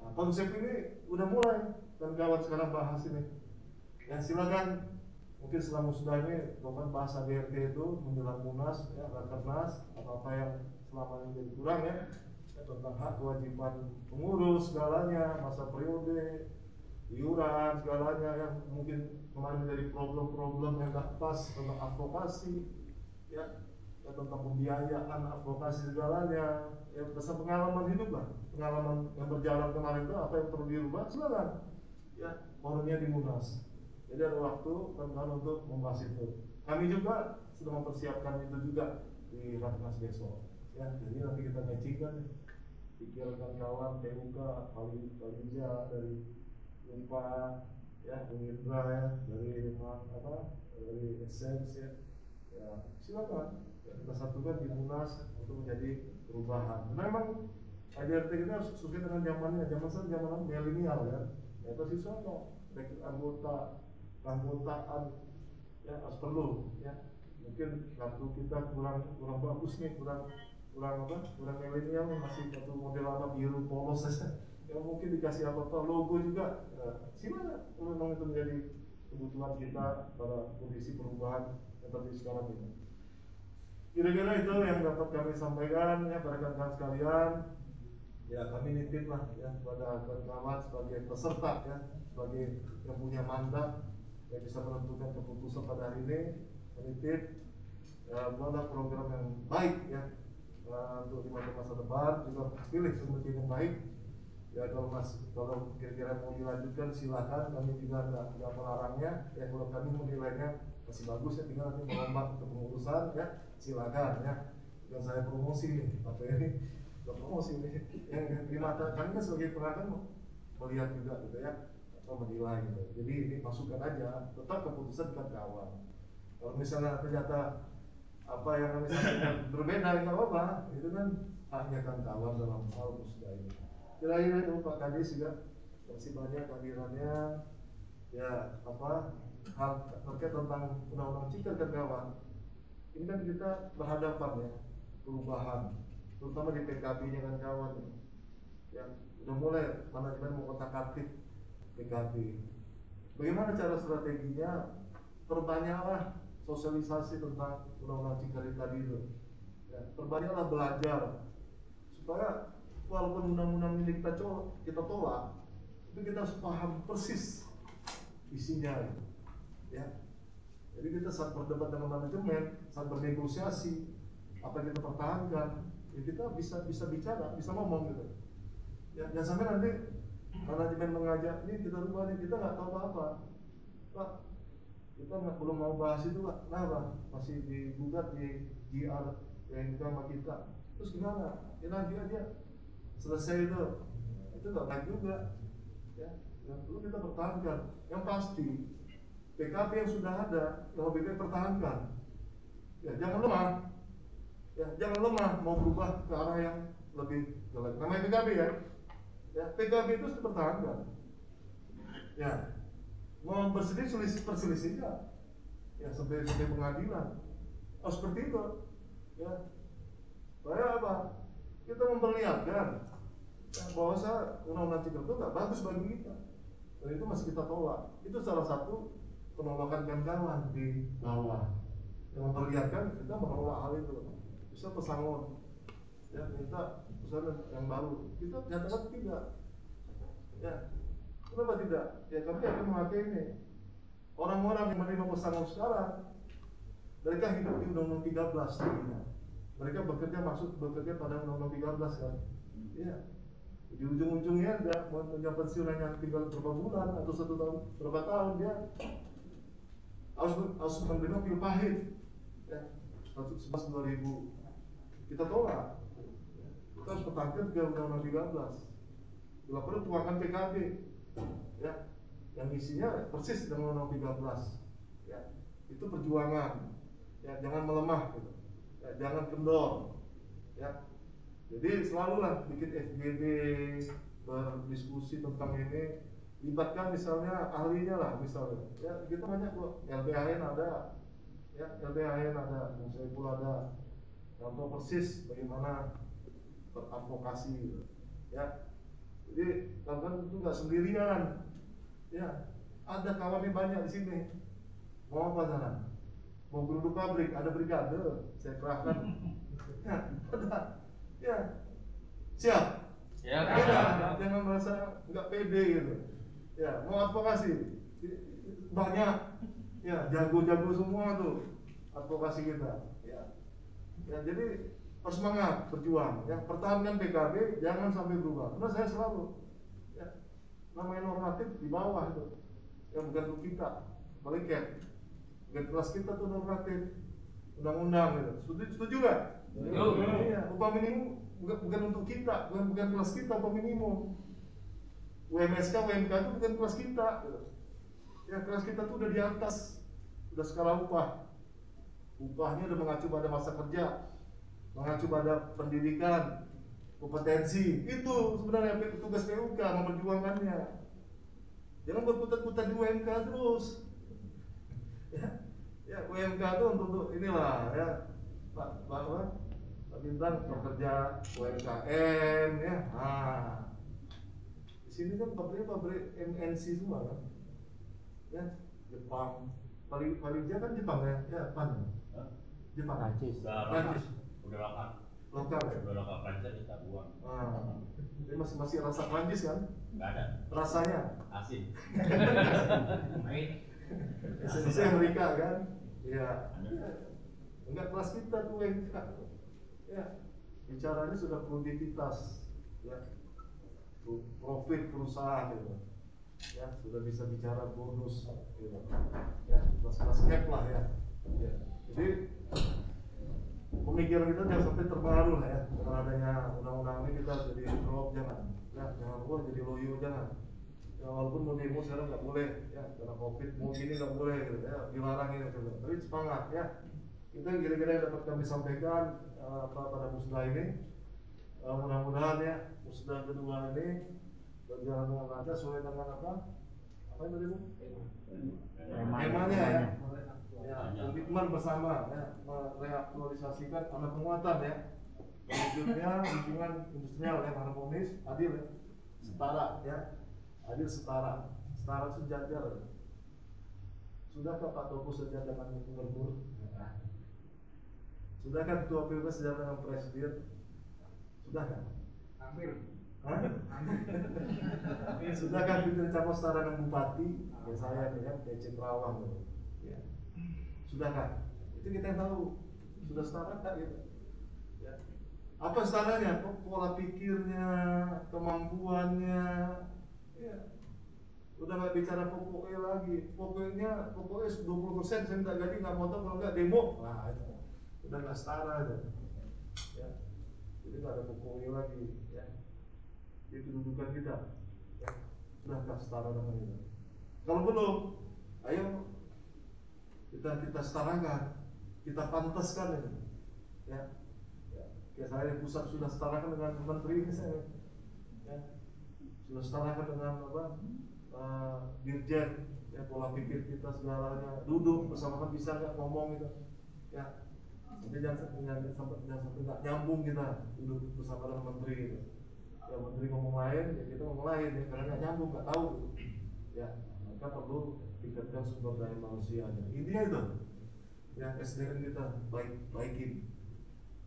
nah, konsep ini udah mulai dan kawan sekarang bahas ini. Ya silakan. Mungkin setelah musda ini bahkan bahas ADRT itu menjelang munas ya rakernas apa apa yang selama ini jadi kurang ya. Ya, tentang hak kewajiban pengurus segalanya masa periode iuran segalanya yang mungkin kemarin menjadi problem-problem yang tak pas tentang advokasi ya, ya tentang pembiayaan advokasi segalanya. Ya berdasar pengalaman hidup lah. Pengalaman yang berjalan kemarin itu apa yang perlu dirubah silakan. Ya forumnya di munas jadi ada waktu teman-teman untuk membahas itu. Kami juga sudah mempersiapkan itu juga di rakernas besok. Ya jadi nanti kita matchingkan pikirkan kawan PUK Kali Kalija dari Unpa ya Indra ya dari apa dari Essence ya ya. Silakan kita satukan di Munas untuk menjadi perubahan. Memang ADRT kita sesuai dengan zamannya. Zaman sekarang zaman milenial ya ya pasti sono rekrut anggota keanggotaan ya harus perlu ya. Mungkin kartu kita kurang kurang bagus nih kurang kurang apa? Kurang milenial masih satu model lama biru polos. Saja ya mungkin dikasih apa apa logo juga. Ya, silakan memang itu menjadi kebutuhan kita pada kondisi perubahan yang terjadi sekarang ini kira-kira itu yang dapat kami sampaikan ya pada kawan-kawan sekalian. Ya kami nitip lah ya pada kawan-kawan sebagai peserta ya sebagai yang punya mandat yang bisa menentukan keputusan pada hari ini. Menitip ya buatlah program yang baik ya eh, untuk di masa depan. Juga pilih pemimpin yang baik ya kalau mas kalau kira-kira mau dilanjutkan silakan. Kami juga nggak nggak melarangnya. Ya kalau kami menilainya masih bagus ya tinggal nanti merombak ke pengurusan ya. Silakan ya. Yang saya promosi nih apa ini nggak promosi nih. Yang di mata kami kan sebagai pengakan melihat juga gitu ya atau menilai gitu. Jadi ini masukan aja. Tetap keputusan kan kawan. Kalau misalnya ternyata apa yang kami sampaikan berbeda nggak apa-apa. Itu kan haknya kan kawan dalam hal musda ini kira-kira itu Pak Kadis juga masih banyak kehadirannya. Ya apa hal terkait tentang undang-undang cipta kerja ini kan kita berhadapan ya perubahan terutama di PKB nya kan kawan ya. yang udah mulai manajemen mau kotak atik PKB bagaimana cara strateginya? Perbanyaklah sosialisasi tentang undang-undang Cikarit tadi itu. Ya, perbanyaklah belajar supaya walaupun undang-undang ini kita tolak, kita tolak itu kita harus paham persis isinya ya. Jadi kita saat berdebat dengan manajemen saat bernegosiasi apa yang kita pertahankan ya kita bisa bisa bicara bisa ngomong gitu. Ya jangan sampai nanti manajemen mengajak ini kita rubah nih kita nggak tahu apa apa pak kita nggak belum mau bahas itu Pak. kenapa masih digugat di GR yang sama kita. Terus gimana? Ya nanti aja selesai itu itu nggak baik juga. Ya yang perlu kita pertahankan. Yang pasti PKB yang sudah ada yang baik pertahankan. Ya jangan lemah. Ya jangan lemah. Mau berubah ke arah yang lebih jelek. Namanya PKB ya. Ya PKB itu harus dipertahankan. Ya mau berselisih selisih perselisih ya sampai sampai pengadilan. Oh seperti itu. Ya supaya apa? Kita memperlihatkan bahwa undang-undang cipta itu nggak bagus bagi kita. Dan itu masih kita tolak. Itu salah satu penolakan kawan di bawah. Yang memperlihatkan kita menolak hal itu. Bisa pesangon. Ya minta pesanan yang baru. Kita nyatakan tidak. Ya kenapa tidak? Ya kami akan memakai ini. Orang-orang yang menerima pesangon sekarang mereka hidup di undang-undang 13 tadinya mereka bekerja maksud bekerja pada undang-undang 13 kan? Ya di ujung-ujungnya dia punya pensiun hanya tinggal berapa bulan atau satu tahun berapa tahun dia harus harus menerima pil pahit. Ya 11 2000 kita tolak. Kita harus pertahankan ke undang-undang 13 bila perlu tuangkan PKB ya yang isinya persis dengan undang-undang 13 ya itu perjuangan. Ya jangan melemah gitu. Ya, jangan kendor. Ya jadi selalulah bikin FGD berdiskusi tentang ini. Libatkan misalnya ahlinya lah misalnya. Ya kita banyak kok. LBHN ada. Ya LBHN ada. Bung Saiful ada. Yang tahu persis bagaimana beradvokasi. Gitu. ya. Jadi kawan itu nggak sendirian. Ya. Ada kawannya banyak di sini. Mau apa sana mau geruduk pabrik? Ada brigade? Saya kerahkan. Ya ada ya. Siap.
Ya,
ya, jangan merasa nggak pede gitu. Ya mau advokasi. Banyak. Ya jago-jago semua tuh advokasi kita. Ya. Ya jadi harus semangat berjuang. Ya pertahankan PKB jangan sampai berubah. Karena saya selalu ya namanya normatif di bawah itu. Ya bukan kita. Balikin bukan kelas kita tuh normatif. Undang-undang gitu. Setuju setuju iya upah minimum bukan, bukan untuk kita bukan bukan kelas kita upah minimum. UMSK UMK itu bukan kelas kita. Ya kelas kita tuh udah di atas udah skala upah. Upahnya udah mengacu pada masa kerja mengacu pada pendidikan kompetensi. Itu sebenarnya tugas PUK memperjuangkannya. Jangan berputar-putar di UMK terus. Ya ya UMK itu untuk, untuk inilah ya Pak Bintang bekerja UMKM ya. Ah. Di sini kan pabriknya pabrik MNC semua kan? Ya Jepang. Paling paling dia kan Jepang ya? Ya pan. Jepang.
Prancis.
Prancis
udah lokal
lokal ya?
Udah lokal Prancis kita buang.
Ah. Ini masih masih rasa Prancis kan?
Nggak ada.
Rasanya?
Asin.
Indonesia Amerika kan? Ya enggak kelas kita tuh yang ya. Bicaranya sudah produktivitas ya. Pro- profit perusahaan gitu. Ya sudah bisa bicara bonus gitu. Ya kelas-kelas cap lah ya, ya. jadi pemikiran kita jangan sampai terpengaruh lah ya. Dengan adanya undang-undang ini kita jadi drop jangan. Ya jangan wah jadi loyo jangan. Ya walaupun mau demo sekarang nggak boleh ya. Karena covid mau gini nggak boleh gitu ya. Dilarang gitu. Tapi semangat ya itu yang kira-kira yang dapat kami sampaikan apa pada musnah ini. Eh, mudah-mudahan ya musnah kedua ini berjalan dengan lancar sesuai dengan apa? Apa yang tadi bu? Temanya ya? Ya komitmen bersama ya. Mereaktualisasikan anak penguatan ya. Wujudnya lingkungan industrial yang harmonis adil ya. Setara ya. Adil setara. Setara sejajar. Ya. sudahkah Pak Toko sejajar dengan gubernur sudahkah ketua pilpres sejajar dengan presiden sudahkah
Hampir.
Hah? Sudahkah kita campur setara dengan bupati? Ya saya nih kan, kayak Cendrawang gitu. Ya. Sudahkah? Itu kita yang tahu. Sudah setara tak gitu? Ya. Apa setaranya? Pola pikirnya, kemampuannya, ya. udah nggak bicara pokoknya lagi pokoknya pokoknya 20 persen saya minta gaji nggak potong kalau nggak demo nah itu udah setara itu ya. Jadi nggak ada pokoknya lagi ya. Itu kedudukan kita ya. nggak setara dengan itu kalau belum ayo kita kita setarakan kita pantaskan ini ya. Ya kayak saya pusat sudah setarakan dengan menteri ini saya ya. Sudah setarakan dengan apa uh, dirjen ya pola pikir kita segalanya. Duduk bersama kan bisa nggak ngomong gitu ya jadi jangan sampai sampai nggak nyambung kita duduk bersama dengan menteri gitu. ya menteri ngomong lain ya kita ngomong lain ya karena nggak nyambung nggak tahu. Ya maka perlu tingkatkan sumber daya manusianya intinya itu ya SDM kita baik baikin.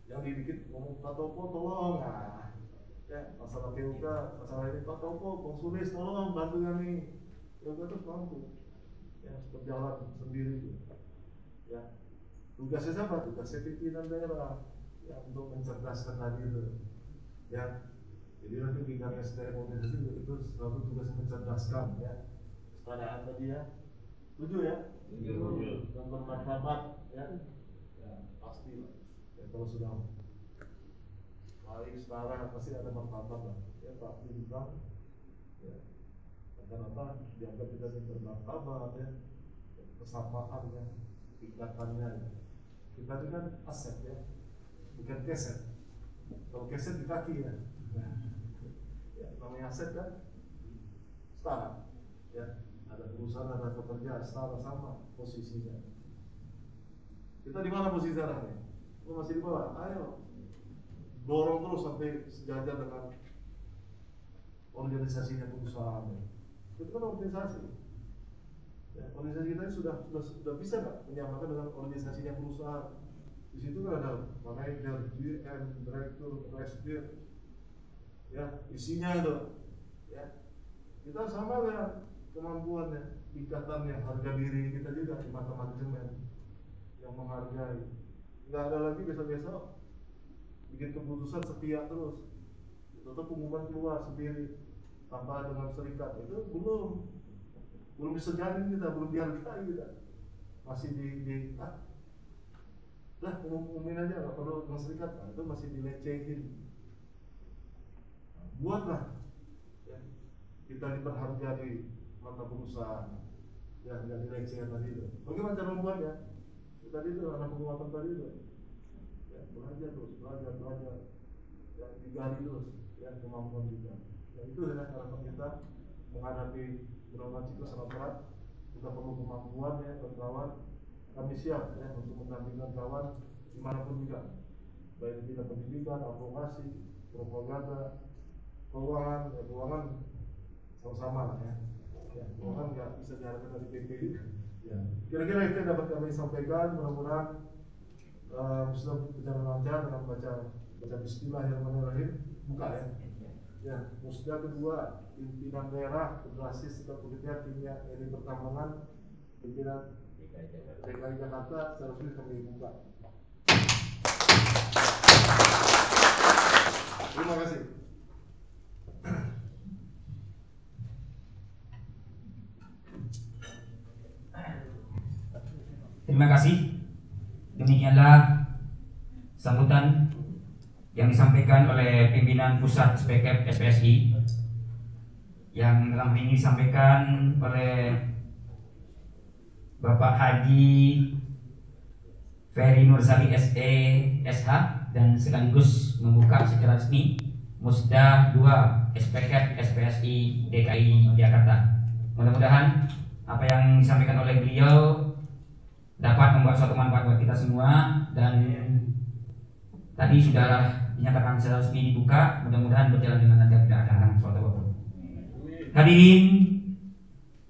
Yang dibikin ngomong Pak Topo tolong. Nah ya masalah PUK masalah ini Pak Topo konsulis tolong bantu kami. PUK terus mampu. Ya berjalan sendiri ya tugasnya siapa? Tugasnya pimpinan daerah ya untuk mencerdaskan tadi itu. Ya jadi nanti tingkat SDM organisasi itu selalu tugas mencerdaskan ya. Keadaan tadi ya setuju ya?
Setuju.
dan bermartabat ya. Ya pasti lah ya kalau sudah baik setara pasti ada martabat lah ya Pak bilang ya rata-rata dianggap kita ini bermartabat ya. Kesamaan ya ikatannya ya. kita ini kan aset ya bukan keset. Kalau keset di kaki ya. Nah, ya namanya aset kan setara ya. Ada perusahaan ada pekerja setara sama posisinya. Kita di mana posisi sekarang nih? Lu masih di bawah. Ayo dorong terus sampai sejajar dengan organisasinya perusahaan. Itu kan organisasi ya, organisasi kita ini sudah sudah sudah bisa nggak menyamakan dengan organisasinya perusahaan di situ kan ada manajer, GM, direktur, presidir, ya isinya itu, ya. Kita sama ya kemampuannya, ikatannya, harga diri kita juga di mata manajemen yang menghargai. Nggak ada lagi besok-besok bikin keputusan setia terus, atau pengumuman keluar sendiri tanpa dengan serikat. Itu belum belum disejarin kita, belum dihargai kita, masih di, di ah, lah umum umumin aja nggak perlu serikat, nah, itu masih dilecehin. Nah, buatlah. Ya, kita diperhargai mata perusahaan ya nggak dilecehin tadi itu. Bagaimana cara membuatnya ya, tadi itu anak penguatan tadi itu. Ya belajar terus belajar belajar. Ya digali terus ya kemampuan kita. Ya itu adalah harapan kita menghadapi beberapa ciklus sangat berat kita perlu kemampuan ya kawan kami siap ya untuk mendampingkan kawan di mana pun juga. Baik bidang pendidikan, advokasi, propaganda, keuangan, ya, keuangan sama-sama lah ya. Ya, orang nggak bisa diharapkan dari PP ya. Kira-kira itu yang dapat kami sampaikan. Mudah-mudahan uh, berjalan lancar dengan baca baca Bismillahirrahmanirrahim. Buka ya ya musda kedua pimpinan daerah sektor pekerjaan kimia dari pertambangan pimpinan DKI Jakarta seharusnya kami buka terima kasih
Terima kasih. Demikianlah sambutan yang disampaikan oleh pimpinan pusat SPKP SPSI yang dalam ini disampaikan oleh Bapak Haji Ferry Nursali SE SH dan sekaligus membuka secara resmi Musda 2 SPKP SPSI DKI Jakarta. Mudah-mudahan apa yang disampaikan oleh beliau dapat membuat suatu manfaat buat kita semua dan tadi sudah dinyatakan secara resmi dibuka mudah-mudahan berjalan dengan lancar tidak ada halangan suatu apa pun. Hadirin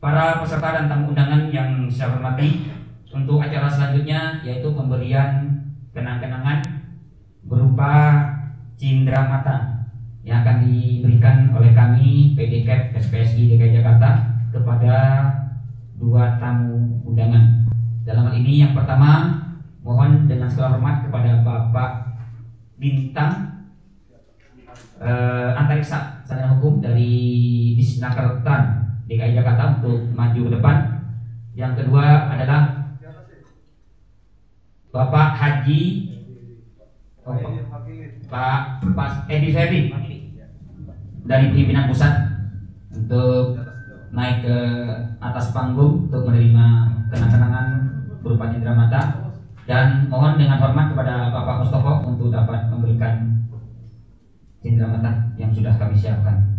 para peserta dan tamu undangan yang saya hormati untuk acara selanjutnya yaitu pemberian kenang-kenangan berupa cindera mata yang akan diberikan oleh kami PDKP SPSI DKI Jakarta kepada dua tamu undangan. Dalam hal ini yang pertama mohon dengan segala hormat kepada Bapak Bintang eh, Antariksa Sarjana Hukum dari Disnaker Tran DKI Jakarta untuk maju ke depan. Yang kedua adalah Bapak Haji oh, Pak Pak Edi Ferdi dari pimpinan pusat untuk naik ke atas panggung untuk menerima kenang-kenangan berupa cindera mata dan mohon dengan hormat kepada Bapak Mustofa untuk dapat memberikan cindera mata yang sudah kami siapkan.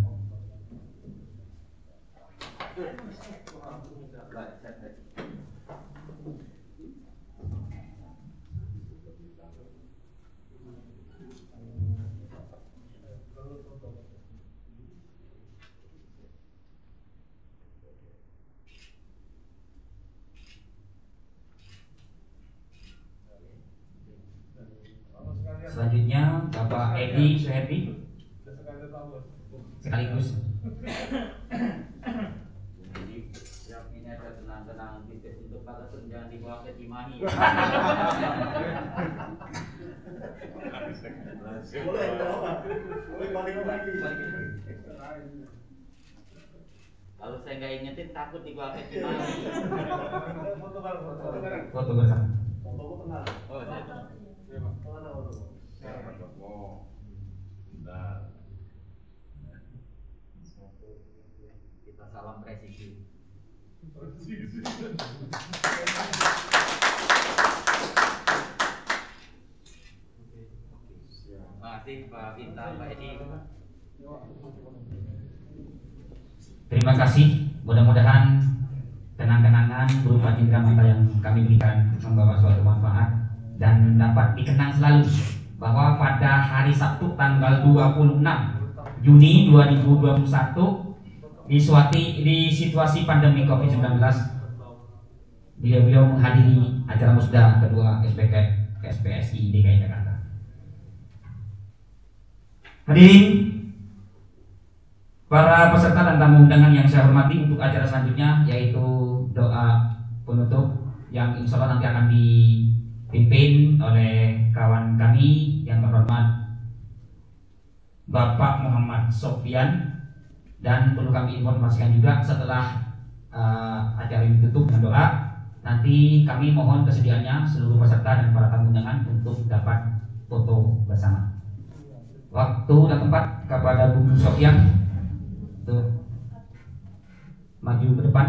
Selanjutnya Bapak Edi Suherdi sekaligus
Jadi, yang ini ada tenang-tenang titik untuk kata jangan dibawa ke Cimahi.
Boleh, boleh balik lagi.
Kalau saya nggak ingetin takut dibawa ke Cimahi.
Foto bareng, foto bareng.
foto bersama.
Foto gua kenal.
Oh, saya Terima kasih.
Mudah-mudahan kenang-kenangan berupa cindera mata yang kami berikan membawa suatu manfaat dan dapat dikenang selalu bahwa pada hari Sabtu tanggal 26 Juni 2021 di suati di situasi pandemi Covid-19 beliau-beliau menghadiri acara musda kedua SPK KSPSI DKI Jakarta. Hadirin Para peserta dan tamu undangan yang saya hormati untuk acara selanjutnya yaitu doa penutup yang insya Allah nanti akan dipimpin oleh kawan kami yang terhormat Bapak Muhammad Sofyan dan perlu kami informasikan juga setelah uh, acara ini ditutup dengan doa nanti kami mohon kesediaannya seluruh peserta dan para tamu undangan untuk dapat foto bersama. Waktu dan tempat kepada Bu Sofyan untuk maju ke depan.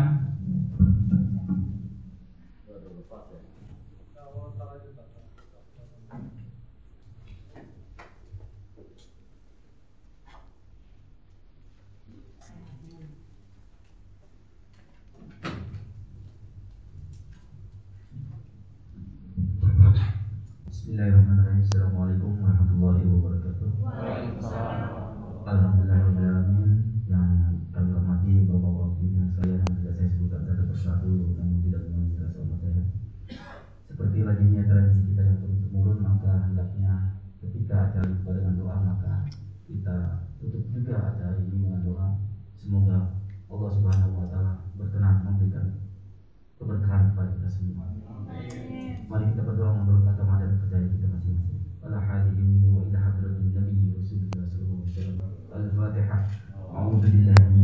Bismillahirrahmanirrahim. Assalamualaikum warahmatullahi wabarakatuh. Alhamdulillahirrahmanirrahim yang kami hormati bapak-bapak pimpinan sekalian yang tidak saya sebutkan satu persatu namun tidak mengurangi rasa hormat saya. Seperti lazimnya tradisi kita yang turun temurun maka hendaknya ketika acara dibuka dengan doa maka kita tutup juga acara ini dengan doa semoga Allah Subhanahu wa taala berkenan memberikan keberkahan kepada kita semua. 的人。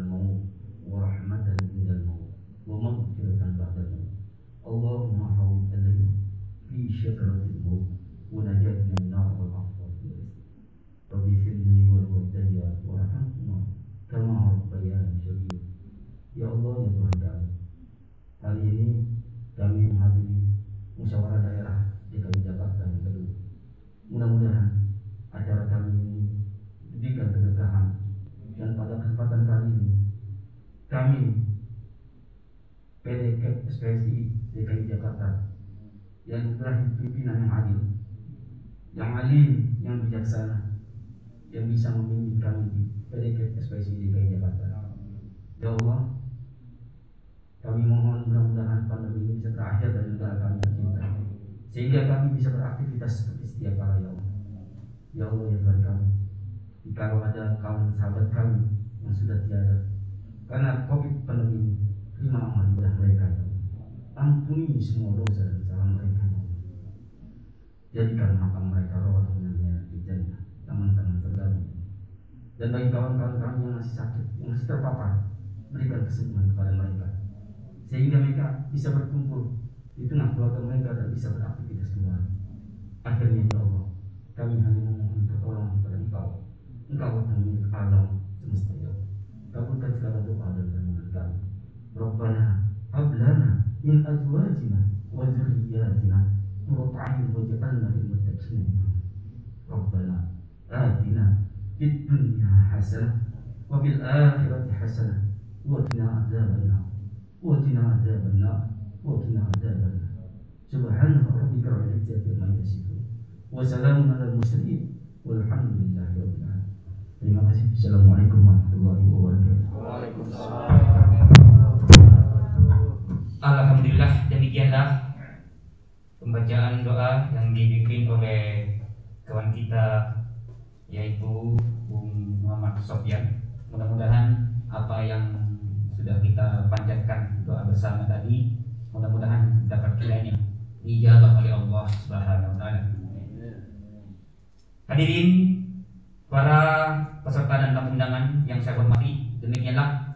Al-maut wa rahmatan indal maut wa maghfiratan ba'da al-maut. Allahumma hawwin alayna fi syakratil maut wa najatna min nar wal afwa fil rizq. Rabbi firli wa walidayya warhamhuma kama rabbayani shaghira. Ya Allah ya Tuhan kami. Hari ini kami menghadiri musyawarah daerah DKI Jakarta yang kedua. Mudah-mudahan acara kami ini diberikan keberkahan. Dan pada kesempatan kali ini kami SPSI DKI Jakarta yang terakhir pimpinan yang adil yang alim, yang bijaksana yang bisa memimpin kami di PDK SPSI DKI Jakarta. Ya Allah kami mohon mudah-mudahan pandemi ini bisa berakhir dari negara kami tercinta sehingga kami bisa beraktivitas seperti setiap kala ya Allah Ya Allah ya Tuhan kami. Jikalau ada kawan sahabat kami yang sudah tiada. Karena COVID pandemi ini terima amal ibadah mereka ya ampuni semua dosa dan kesalahan mereka ya jadikan makam mereka roh dengan di jannah taman-taman terdalam. Dan bagi kawan-kawan kami yang masih sakit yang masih terpapar berikan kesembuhan kepada mereka. Sehingga mereka bisa berkumpul di tengah keluarga mereka dan bisa beraktivitas kembali. Akhirnya ya Allah kami hanya memohon pertolongan kepada Engkau. Engkau pemilik alam semesta. Ya kabulkan segala doa dan permohonan kami Rabbana hablana min azwajina wa dzurriyyatina qurrata a'yun waj'alna lil muttaqina imama Rabbana atina fid dunya hasanah wa fil akhirati hasanah wa qina adzabannar. Wa qina adzabannar. Wa qina adzabannar. Subhana rabbika rabbil izzati amma yasifun wa salamun alal mursalin. Walhamdulillahi rabbil alamin. Terima kasih. Assalamualaikum warahmatullahi wabarakatuh.
Alhamdulillah demikianlah pembacaan doa yang dibimbing oleh kawan kita yaitu Bung Muhammad Sofyan. Mudah-mudahan apa yang sudah kita panjatkan doa bersama tadi mudah-mudahan dapat kiranya dijawab oleh Allah Subhanahu wa taala. Hadirin para peserta dan tamu undangan yang saya hormati, demikianlah